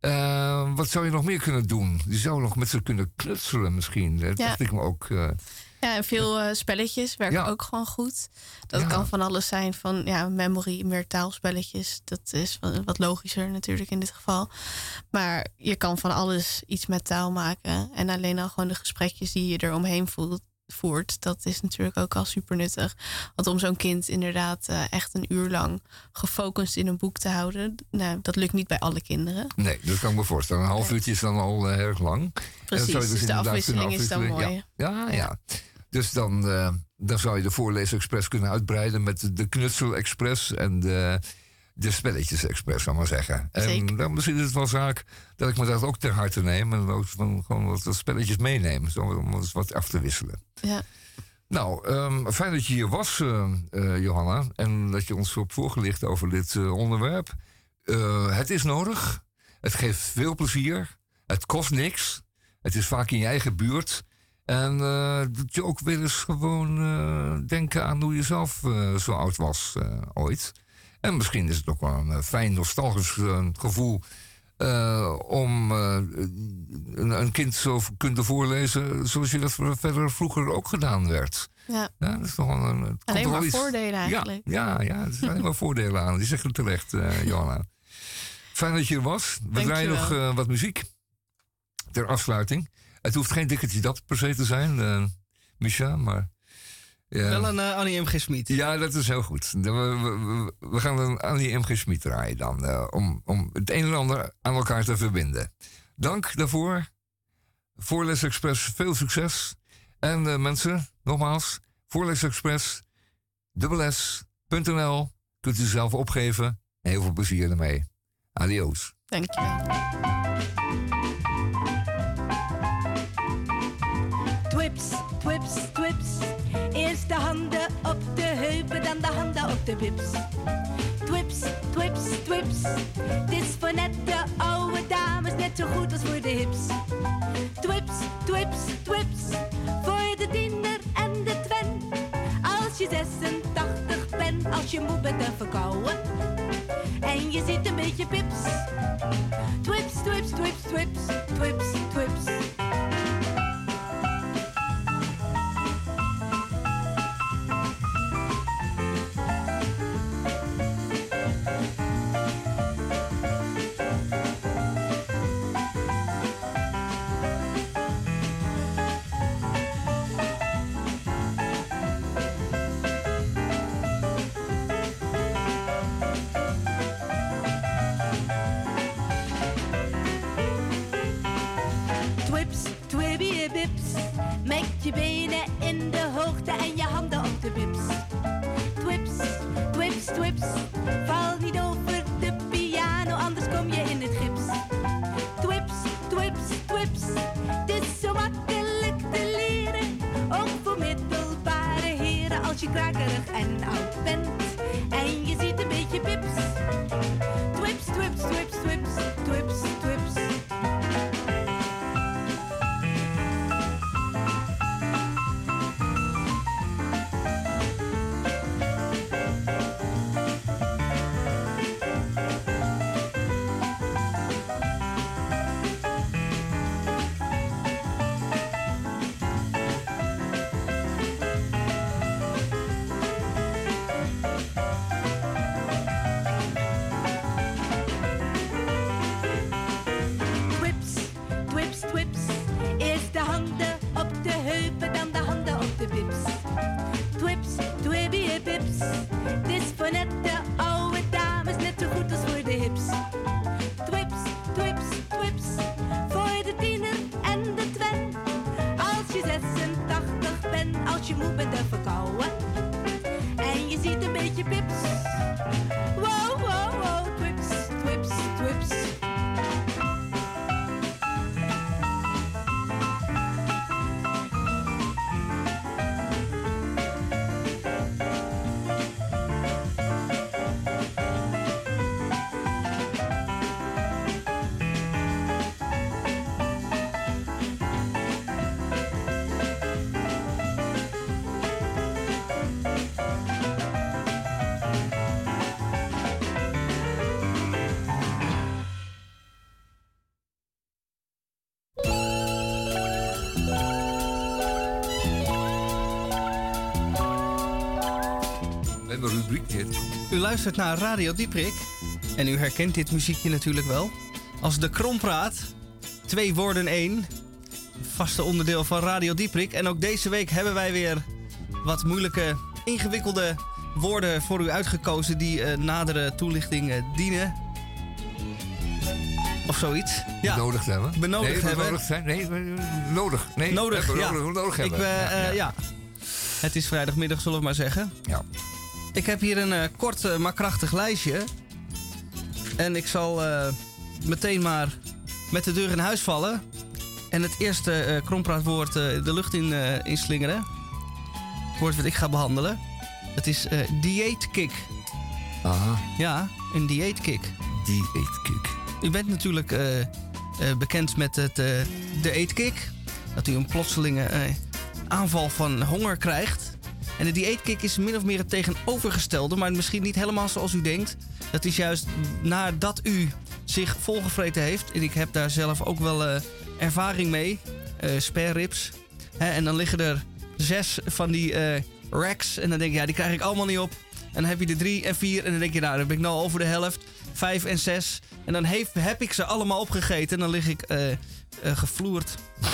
Eh, wat zou je nog meer kunnen doen? Je zou nog met ze kunnen knutselen misschien. Dat Ja. dacht ik me ook. Ja, en veel eh, spelletjes werken Ja. ook gewoon goed. Dat Ja. kan van alles zijn, van ja, memory, meer taalspelletjes. Dat is wat, wat logischer natuurlijk in dit geval. Maar je kan van alles iets met taal maken. En alleen al gewoon de gesprekjes die je eromheen voelt, voert, dat is natuurlijk ook al super nuttig. Want om zo'n kind inderdaad eh, echt een uur lang gefocust in een boek te houden, nou, dat lukt niet bij alle kinderen. Nee, dat kan ik me voorstellen. Een half uurtje is dan al eh, erg lang. Precies, je dus de afwisseling is dan mooi. Ja, ja. ja. Dus dan, eh, dan zou je de voorleesexpress kunnen uitbreiden met de knutsel-express en de, de spelletjes-express, zal ik maar zeggen. En dan misschien is het wel zaak dat ik me dat ook ter harte neem en ook van, gewoon wat, spelletjes meeneem, zo, om eens wat af te wisselen. Ja. Nou, ehm, fijn dat je hier was, eh, eh, Johanna. En dat je ons hebt voorgelicht over dit eh, onderwerp. Het is nodig. Het geeft veel plezier. Het kost niks. Het is vaak in je eigen buurt. En doet je ook weer eens gewoon denken aan hoe je zelf zo oud was ooit. En misschien is het ook wel een eh, fijn nostalgisch eh, gevoel eh, om een, een kind zo kunnen voorlezen zoals je dat verder vroeger ook gedaan werd. Ja. Ja, dat is toch wel een, Alleen maar iets- voordelen eigenlijk. Ja, ja, ja er zijn alleen maar voordelen aan. Die zeg je terecht, Johanna. Fijn dat je er was. We draaien nog wat muziek ter afsluiting. Het hoeft geen dikketje dat per se te zijn, Micha, maar... ja. Wel een eh, Annie M.G. Smit. Ja, dat is heel goed. We, we, we- we gaan een Annie M.G. Smit draaien dan. eh, om, om het een en ander aan elkaar te verbinden. Dank daarvoor. Voorles Express, veel succes. En eh, mensen, nogmaals, Voorles Express, dubbels.nl. Kunt u zelf opgeven. Heel veel plezier ermee. Adios. Dankjewel. Twips, twips, Twips, twips, twips. Dit is voor net de oude dames, net zo goed als voor de hips. Twips, twips, twips. Voor de tiener en de twen. Als je 86 bent, als je moe bent en verkouden. En je ziet een beetje pips. Twips, twips, twips, twips, twips. Twips, je benen in de hoogte en je handen op de bips. Twips, twips, twips. Val niet over de piano, anders kom je in het gips. Twips, twips, twips. Het is zo makkelijk te leren. Ook voor middelbare heren als je krakerig en oud bent. En je ziet een beetje pips. Twips, twips, twips, twips, twips. Twips, 50 pips. Luistert naar Radio Dieprik. En u herkent dit muziekje natuurlijk wel. Als de krompraat. Twee woorden één. vaste onderdeel van Radio Dieprik. En ook deze week hebben wij weer wat moeilijke, ingewikkelde woorden voor u uitgekozen die eh, nadere toelichting eh, dienen. Of zoiets. Ja. Benodigd hebben. Benodigd nee, hebben. Benodigd zijn. Nee, nodig. Nee, Nodig, ja. Nodig, nodig Ik, hebben. eh, eh, ja. Het is vrijdagmiddag, zullen we maar zeggen. Ja. Ik heb hier een eh, kort, eh, maar krachtig lijstje. En ik zal eh, meteen maar met de deur in huis vallen. En het eerste krompraatwoord de lucht in inslingeren. Het woord wat ik ga behandelen. Dat is dieetkick. Aha. Ja, een dieetkick. Dieetkick. U bent natuurlijk bekend met het, de eetkick. Dat u een plotselinge aanval van honger krijgt. En de dieetkick is min of meer het tegenovergestelde, maar misschien niet helemaal zoals u denkt. Dat is juist nadat u zich volgevreten heeft. En ik heb daar zelf ook wel eh, ervaring mee. eh spare ribs. Hè, en dan liggen er zes van die eh, racks. En dan denk je, ja, die krijg ik allemaal niet op. En dan heb je er drie en vier. En dan denk je, nou, dan ben ik nou over de helft. Vijf en zes. En dan heeft, heb ik ze allemaal opgegeten. En dan lig ik gevloerd.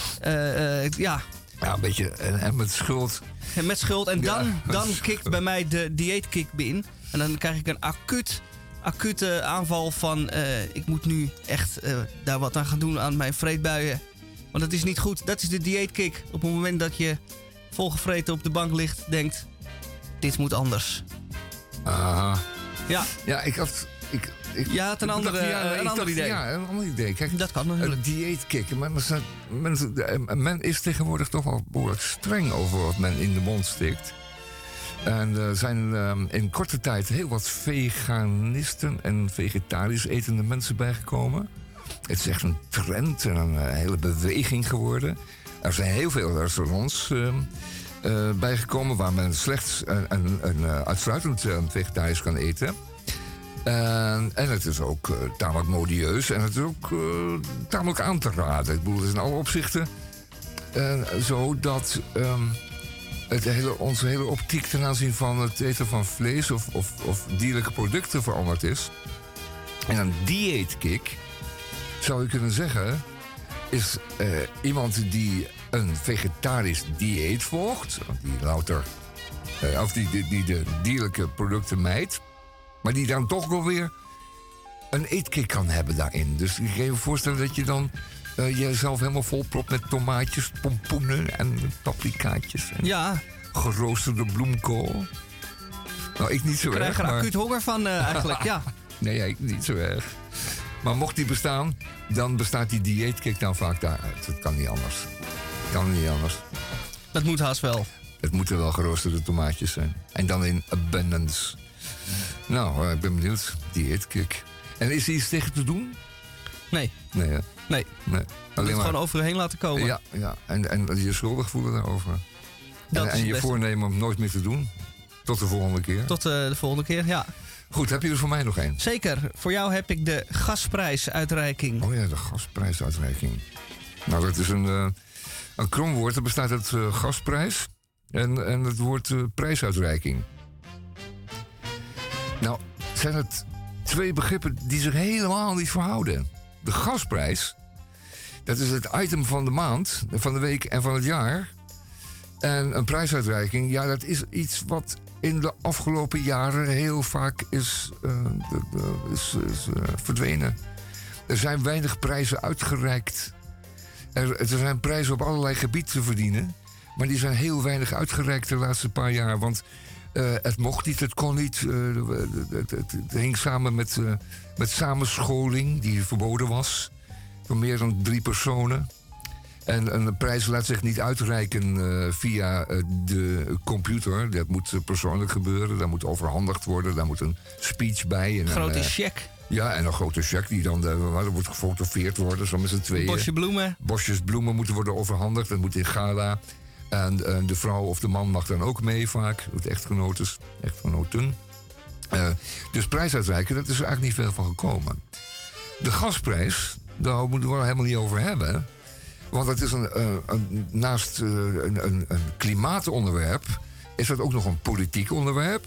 Ja. Ja, een beetje. En, en met schuld. En met schuld. En dan, dan kikt bij mij de dieetkick in. En dan krijg ik een acuut, acute aanval van... eh, ik moet nu echt eh, daar wat aan gaan doen aan mijn vreedbuien. Want dat is niet goed. Dat is de dieetkick. Op het moment dat je volgevreten op de bank ligt, denkt... Dit moet anders. Aha. Ja. Ja, ik had... Ik, ik, Ja, het een ik andere- dacht, eh, een ander idee. Ja, een ander idee. Kijk, dat kan natuurlijk. Een dieetkick. Men, men, eh, men is tegenwoordig toch wel behoorlijk streng over wat men in de mond steekt. En er zijn ehm, in korte tijd heel wat veganisten en vegetarisch etende mensen bijgekomen. Het is echt een trend en een eh, hele beweging geworden. Er zijn heel veel restaurants ehm, eh, bijgekomen waar men slechts een, een, een, eh, uitsluitend vegetarisch kan eten. En, het is ook eh, tamelijk modieus en het is ook eh, tamelijk aan te raden. Ik bedoel, het is in alle opzichten eh, zo dat ehm, het hele, onze hele optiek ten aanzien van het eten van vlees of, of, of dierlijke producten veranderd is. En een dieetkick, zou je kunnen zeggen, is iemand die een vegetarisch dieet volgt, die louter, of die, die, die de dierlijke producten mijdt, maar die dan toch wel weer een eetkick kan hebben daarin. Dus ik kan je voorstellen dat je dan eh, jezelf helemaal volpropt met tomaatjes, pompoenen en paprikaatjes. En Ja. Geroosterde bloemkool. Nou, ik niet zo Ik erg. krijg er maar- acuut honger van eh, eigenlijk, ja. nee, ik niet zo erg. Maar mocht die bestaan, dan bestaat die dieetkick dan vaak daaruit. Het kan niet anders. Het kan niet anders. Dat moet haast wel. Het moeten wel geroosterde tomaatjes zijn. En dan in abundance. Nou, eh, ik ben benieuwd. Dieetkick. En is er iets tegen te doen? Nee. Nee, hè? Nee. nee. het gewoon over u heen laten komen. Ja, ja. En, en je schuldig voelen daarover. Dat en en je voornemen om nooit meer te doen. Tot de volgende keer. Tot eh, de volgende keer, ja. Goed, heb je er voor mij nog één? Zeker. Voor jou heb ik de gasprijsuitreiking. Oh ja, de gasprijsuitreiking. Nou, dat is een, eh een kromwoord. Dat bestaat uit gasprijs en, en het woord prijsuitreiking. Nou, zijn het twee begrippen die zich helemaal niet verhouden. De gasprijs, dat is het item van de maand, van de week en van het jaar. En een prijsuitreiking, ja, dat is iets wat in de afgelopen jaren heel vaak is, eh, is, is eh, verdwenen. Er zijn weinig prijzen uitgereikt. Er, er zijn prijzen op allerlei gebieden te verdienen. Maar die zijn heel weinig uitgereikt de laatste paar jaar. Want eh, het mocht niet, het kon niet. eh, het, het, het- het hing samen met, eh, met samenscholing, die verboden was. Voor meer dan drie personen. En een prijs laat zich niet uitreiken via de computer. Dat moet persoonlijk gebeuren. Daar moet overhandigd worden. Daar moet een speech bij. En Grote een, cheque. Ja, en een grote cheque die dan waar er wordt gefotografeerd worden. Zo met z'n tweeën. Bosje bloemen. Bosjes bloemen moeten worden overhandigd. Dat moet in gala. En eh, de vrouw of de man mag dan ook mee vaak. De echtgenotes, echtgenoten. Eh, dus prijsuitreiken, dat is er eigenlijk niet veel van gekomen. De gasprijs, daar moeten we het helemaal niet over hebben. Want het is een, eh, een- naast een, een, klimaatonderwerp... is dat ook nog een politiek onderwerp.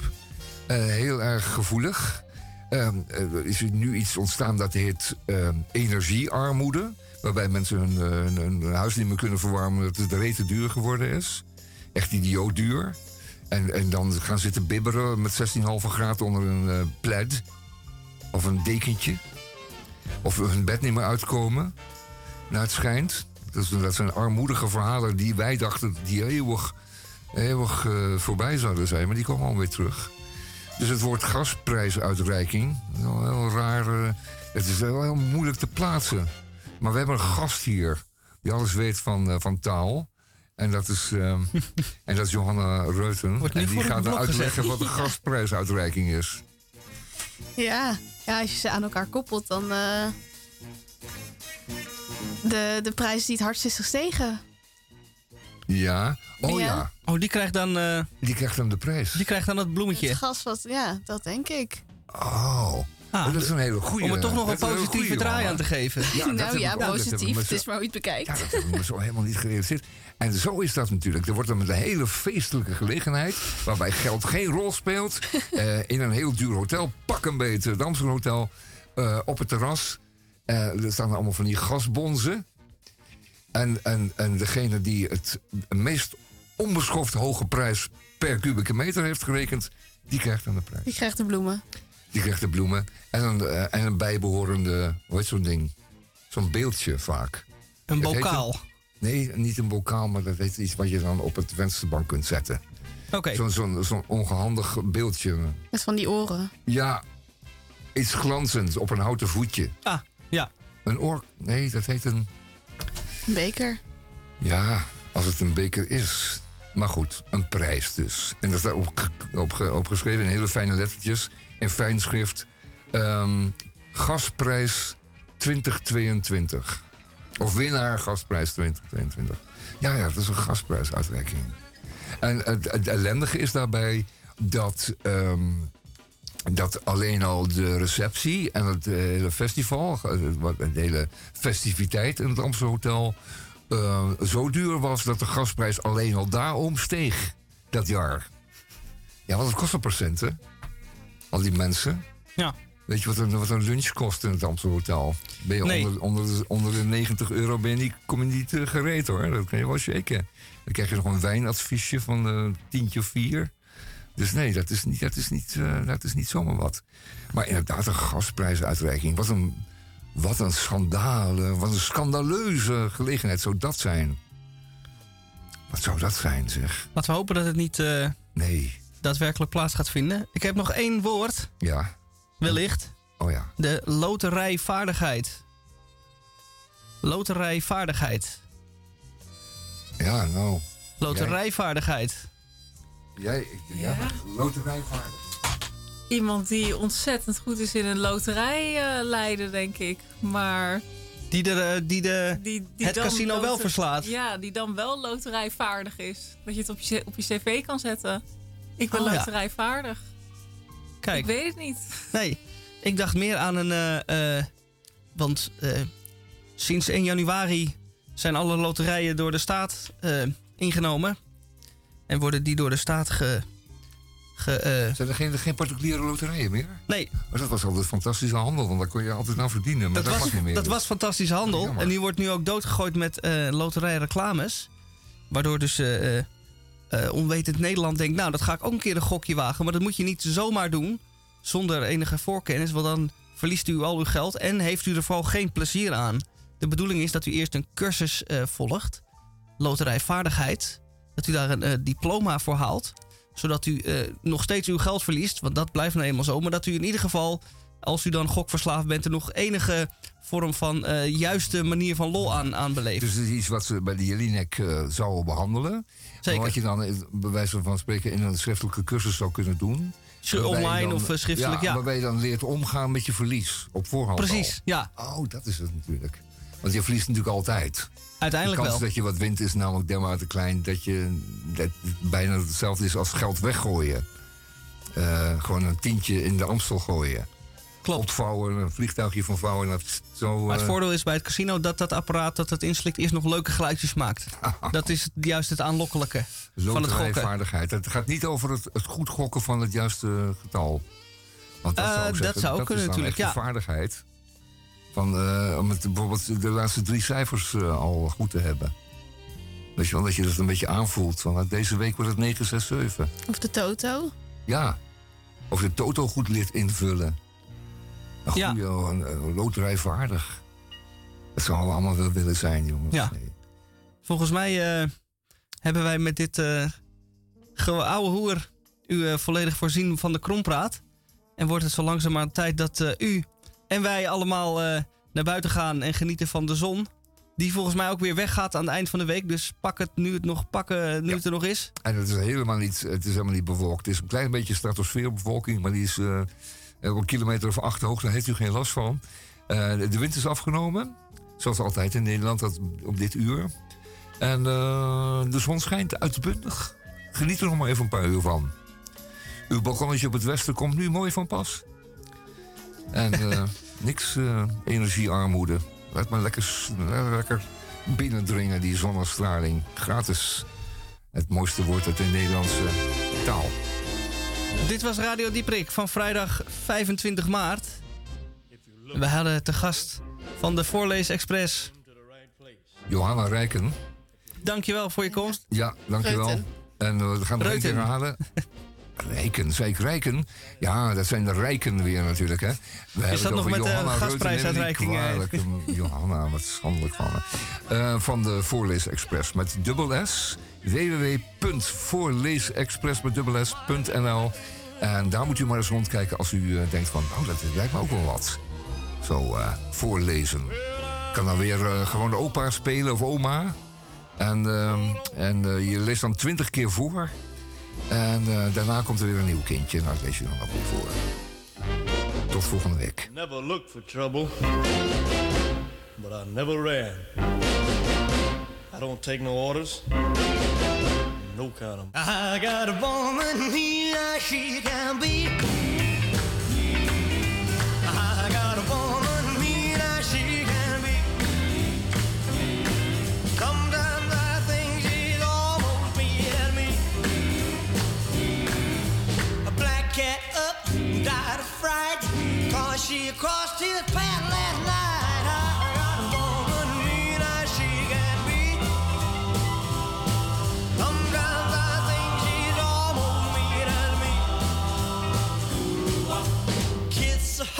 Heel erg gevoelig. ehm, is er nu iets ontstaan dat heet ehm, energiearmoede. Waarbij mensen hun, eh, hun, hun huis niet meer kunnen verwarmen omdat het rete duur geworden is. Echt idioot duur. En, en dan gaan zitten bibberen met 16,5 graden onder een eh plaid. Of een dekentje. Of hun bed niet meer uitkomen. Nou, het schijnt. Dat, dat zijn armoedige verhalen die wij dachten die eeuwig, eeuwig eh, voorbij zouden zijn. Maar die komen alweer terug. Dus het woord gasprijsuitreiking. Heel raar. het is wel heel moeilijk te plaatsen. Maar we hebben een gast hier. Die alles weet van, eh, van taal. En dat is, ehm, en dat is Johanna Reuten. En die gaat dan uitleggen gezet. wat een gasprijsuitreiking is. Ja. ja, als je ze aan elkaar koppelt, dan. eh, de, de prijs die het hardst is gestegen. Ja. Oh ja. Ja. Oh, die krijgt dan... eh, Die krijgt dan de prijs. die krijgt dan het bloemetje. Het gas wat, ja, dat denk ik. Oh. Ah, Oh, dat is een hele goede. om er toch nog een positieve draai aan te geven. nou ja, positief. Het is maar hoe je het bekijkt. Ja, dat hebben we zo helemaal niet gerealiseerd. En zo is dat natuurlijk. Er wordt dan met een hele feestelijke gelegenheid... waarbij geld geen rol speelt... eh, in een heel duur hotel, pak een beetje, het Amsterdam Hotel... eh, op het terras. Eh, er staan allemaal van die gasbonzen. En, en, en degene die het meest onbeschoft hoge prijs per kubieke meter heeft gerekend... die krijgt dan de prijs. Je krijgt de bloemen. Die krijgt de bloemen en een, eh, en een bijbehorende, hoe heet zo'n ding? Zo'n beeldje vaak. Een Dat bokaal. een- nee, niet een bokaal, maar dat heet iets wat je dan op het vensterbank kunt zetten. Oké. Zo'n zo'n zo'n ongehandig beeldje. Met van die oren. Ja, iets glanzends op een houten voetje. Ah, ja. Een oor... Nee, dat heet een... Een beker. Ja, als het een beker is. Maar goed, een prijs dus. En dat staat op, op, opgeschreven in hele fijne lettertjes. In fijn schrift. Ehm, gasprijs 2022. Of winnaar gasprijs 2022. Ja, ja, dat is een gasprijsuitreiking. En het, ellendige is daarbij dat... ehm, dat alleen al de receptie en het eh, hele festival, eh, wat- de hele festiviteit in het Amsterdam Hotel, eh, zo duur was dat de gasprijs alleen al daarom steeg dat jaar. Ja, want het kost een procenten. Al die mensen. Ja. Weet je wat een, wat een lunch kost in het Amsterdam Hotel? Ben je Nee. onder, onder, de, onder de 90 euro ben je niet, kom je niet eh, gereed hoor. Dat kan je wel shaken. Dan krijg je nog een wijnadviesje van een tientje of vier. Dus nee, dat is niet, dat is niet, eh, dat is niet zomaar wat. Maar inderdaad, een gasprijsuitreiking. Wat een, wat een schandale, wat een scandaleuze gelegenheid zou dat zijn. Wat zou dat zijn, zeg? Laten we hopen dat het niet eh, Nee. Daadwerkelijk plaats gaat vinden. Ik heb nog één woord, Ja. wellicht. Oh ja. De loterijvaardigheid. Loterijvaardigheid. Ja, nou. Loterijvaardigheid. Jij, ja, Ja. loterijvaardig. Iemand die ontzettend goed is in een loterij eh, leiden, denk ik. Maar Die, eh, die, de, die, die het casino wel verslaat. Ja, die dan wel loterijvaardig is. Dat je het op je, op je cv kan zetten. Ik ben Oh, ja. loterijvaardig. Kijk. Ik weet het niet. Nee, ik dacht meer aan een. eh, eh, want eh, sinds 1 januari zijn alle loterijen door de staat eh, ingenomen. En worden die door de staat ge. ge eh, Zijn er geen, geen particuliere loterijen meer? Nee. Maar dat was altijd fantastische handel, want daar kon je altijd aan verdienen. Maar dat, dat, was, niet meer. dat dus. was fantastische handel. En die wordt nu ook doodgegooid met eh loterijreclames. Waardoor dus eh, onwetend Nederland denkt... nou, dat ga ik ook een keer een gokje wagen. Maar dat moet je niet zomaar doen zonder enige voorkennis. Want dan verliest u al uw geld en heeft u er vooral geen plezier aan. De bedoeling is dat u eerst een cursus eh, volgt. Loterijvaardigheid. Dat u daar een eh, diploma voor haalt. Zodat u nog steeds uw geld verliest. Want dat blijft nou eenmaal zo. Maar dat u in ieder geval, als u dan gokverslaafd bent... er nog enige vorm van juiste manier van lol aan, aan beleeft. Dus is iets wat ze bij de Jelinek zouden behandelen. Zeker. Wat je dan, eh, bij wijze van spreken, in een schriftelijke cursus zou kunnen doen. Online dan- of, eh, schriftelijk, ja. Waarbij je dan leert omgaan met je verlies op voorhand Precies, al. ja. Oh, dat is het natuurlijk. Want je verliest natuurlijk altijd. Uiteindelijk de kans wel. dat je wat wint is namelijk dermate klein... dat je dat bijna hetzelfde is als geld weggooien. Eh, gewoon een tientje in de Amstel gooien. Klopt. Opvouwen, een vliegtuigje van vouwen. en dat Zo, Maar het eh, voordeel is bij het casino dat dat apparaat dat het inslikt eerst nog leuke geluidjes maakt. Dat is juist het aanlokkelijke van het gokken. Het gaat niet over het, het goed gokken van het juiste getal. Want dat Eh, zou, ik dat zou dat kunnen is natuurlijk, echt ja. de vaardigheid. Van, eh, om het, bijvoorbeeld de laatste drie cijfers al goed te hebben. Weet je wel, dat je dat een beetje aanvoelt. Van, nou, deze week wordt het 967. Of de Toto. Ja. Of de toto goed leert invullen. Een Ja. goede een, een loterijvaardig. Dat zou allemaal wel willen zijn, jongens. Ja. Volgens mij eh, hebben wij met dit eh oude hoer u eh, volledig voorzien van de krompraat. En wordt het zo langzamerhand tijd dat u en wij allemaal naar buiten gaan en genieten van de zon. Die volgens mij ook weer weggaat aan het eind van de week. Dus pak het nu het nog pakken nu het er nog is. En het is helemaal niet, het is helemaal niet bewolkt. Het is een klein beetje stratosfeerbewolking, maar die is op een kilometer of acht hoog. Daar heeft u geen last van. Eh, de wind is afgenomen, zoals altijd in Nederland dat, op dit uur. En eh, de zon schijnt uitbundig. Geniet er nog maar even een paar uur van. Uw balkonnetje op het westen komt nu mooi van pas. En eh, niks eh, energiearmoede. Laat maar lekker, lekker binnendringen, die zonnestraling. Gratis. Het mooiste woord uit de Nederlandse taal. Dit was Radio Dieprik van vrijdag 25 maart. We hadden te gast van de Voorlees Express. Johanna Rijken. Dankjewel voor je komst. Ja, dankjewel. Reuten. En eh, we gaan nog een keer herhalen. Rijken, zei ik Rijken? Ja, dat zijn de Rijken weer natuurlijk, hè. We hebben dat nog met de Johanna Reuten. gasprijsuitreiking, Johanna, wat schandelijk van me. Eh, van de Voorlees Express met dubbel S. www.voorleesexpress met dubbel S.nl En daar moet u maar eens rondkijken als u eh, denkt van... nou, dat lijkt me ook wel wat. Zo eh, voorlezen. Kan dan weer eh, gewoon de opa spelen of oma. En, ehm, en je leest dan twintig keer voor. En daarna komt er weer een nieuw kindje. Nou, dat lees je dan ook weer voor. Tot volgende week. Never looked for trouble, but I never ran. I don't take no orders, no kind of. I got a woman here, she can be. I got a woman she can be. Sometimes I think she's almost. A black cat up, died of fright, cause she crossed his path last night.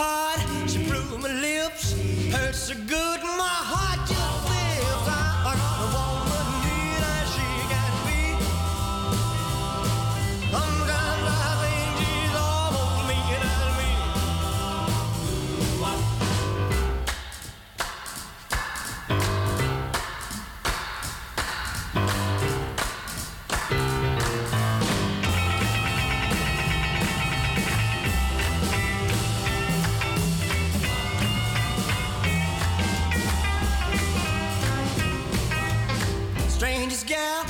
Hard, she blew my lips. Hurt so good, my heart girl.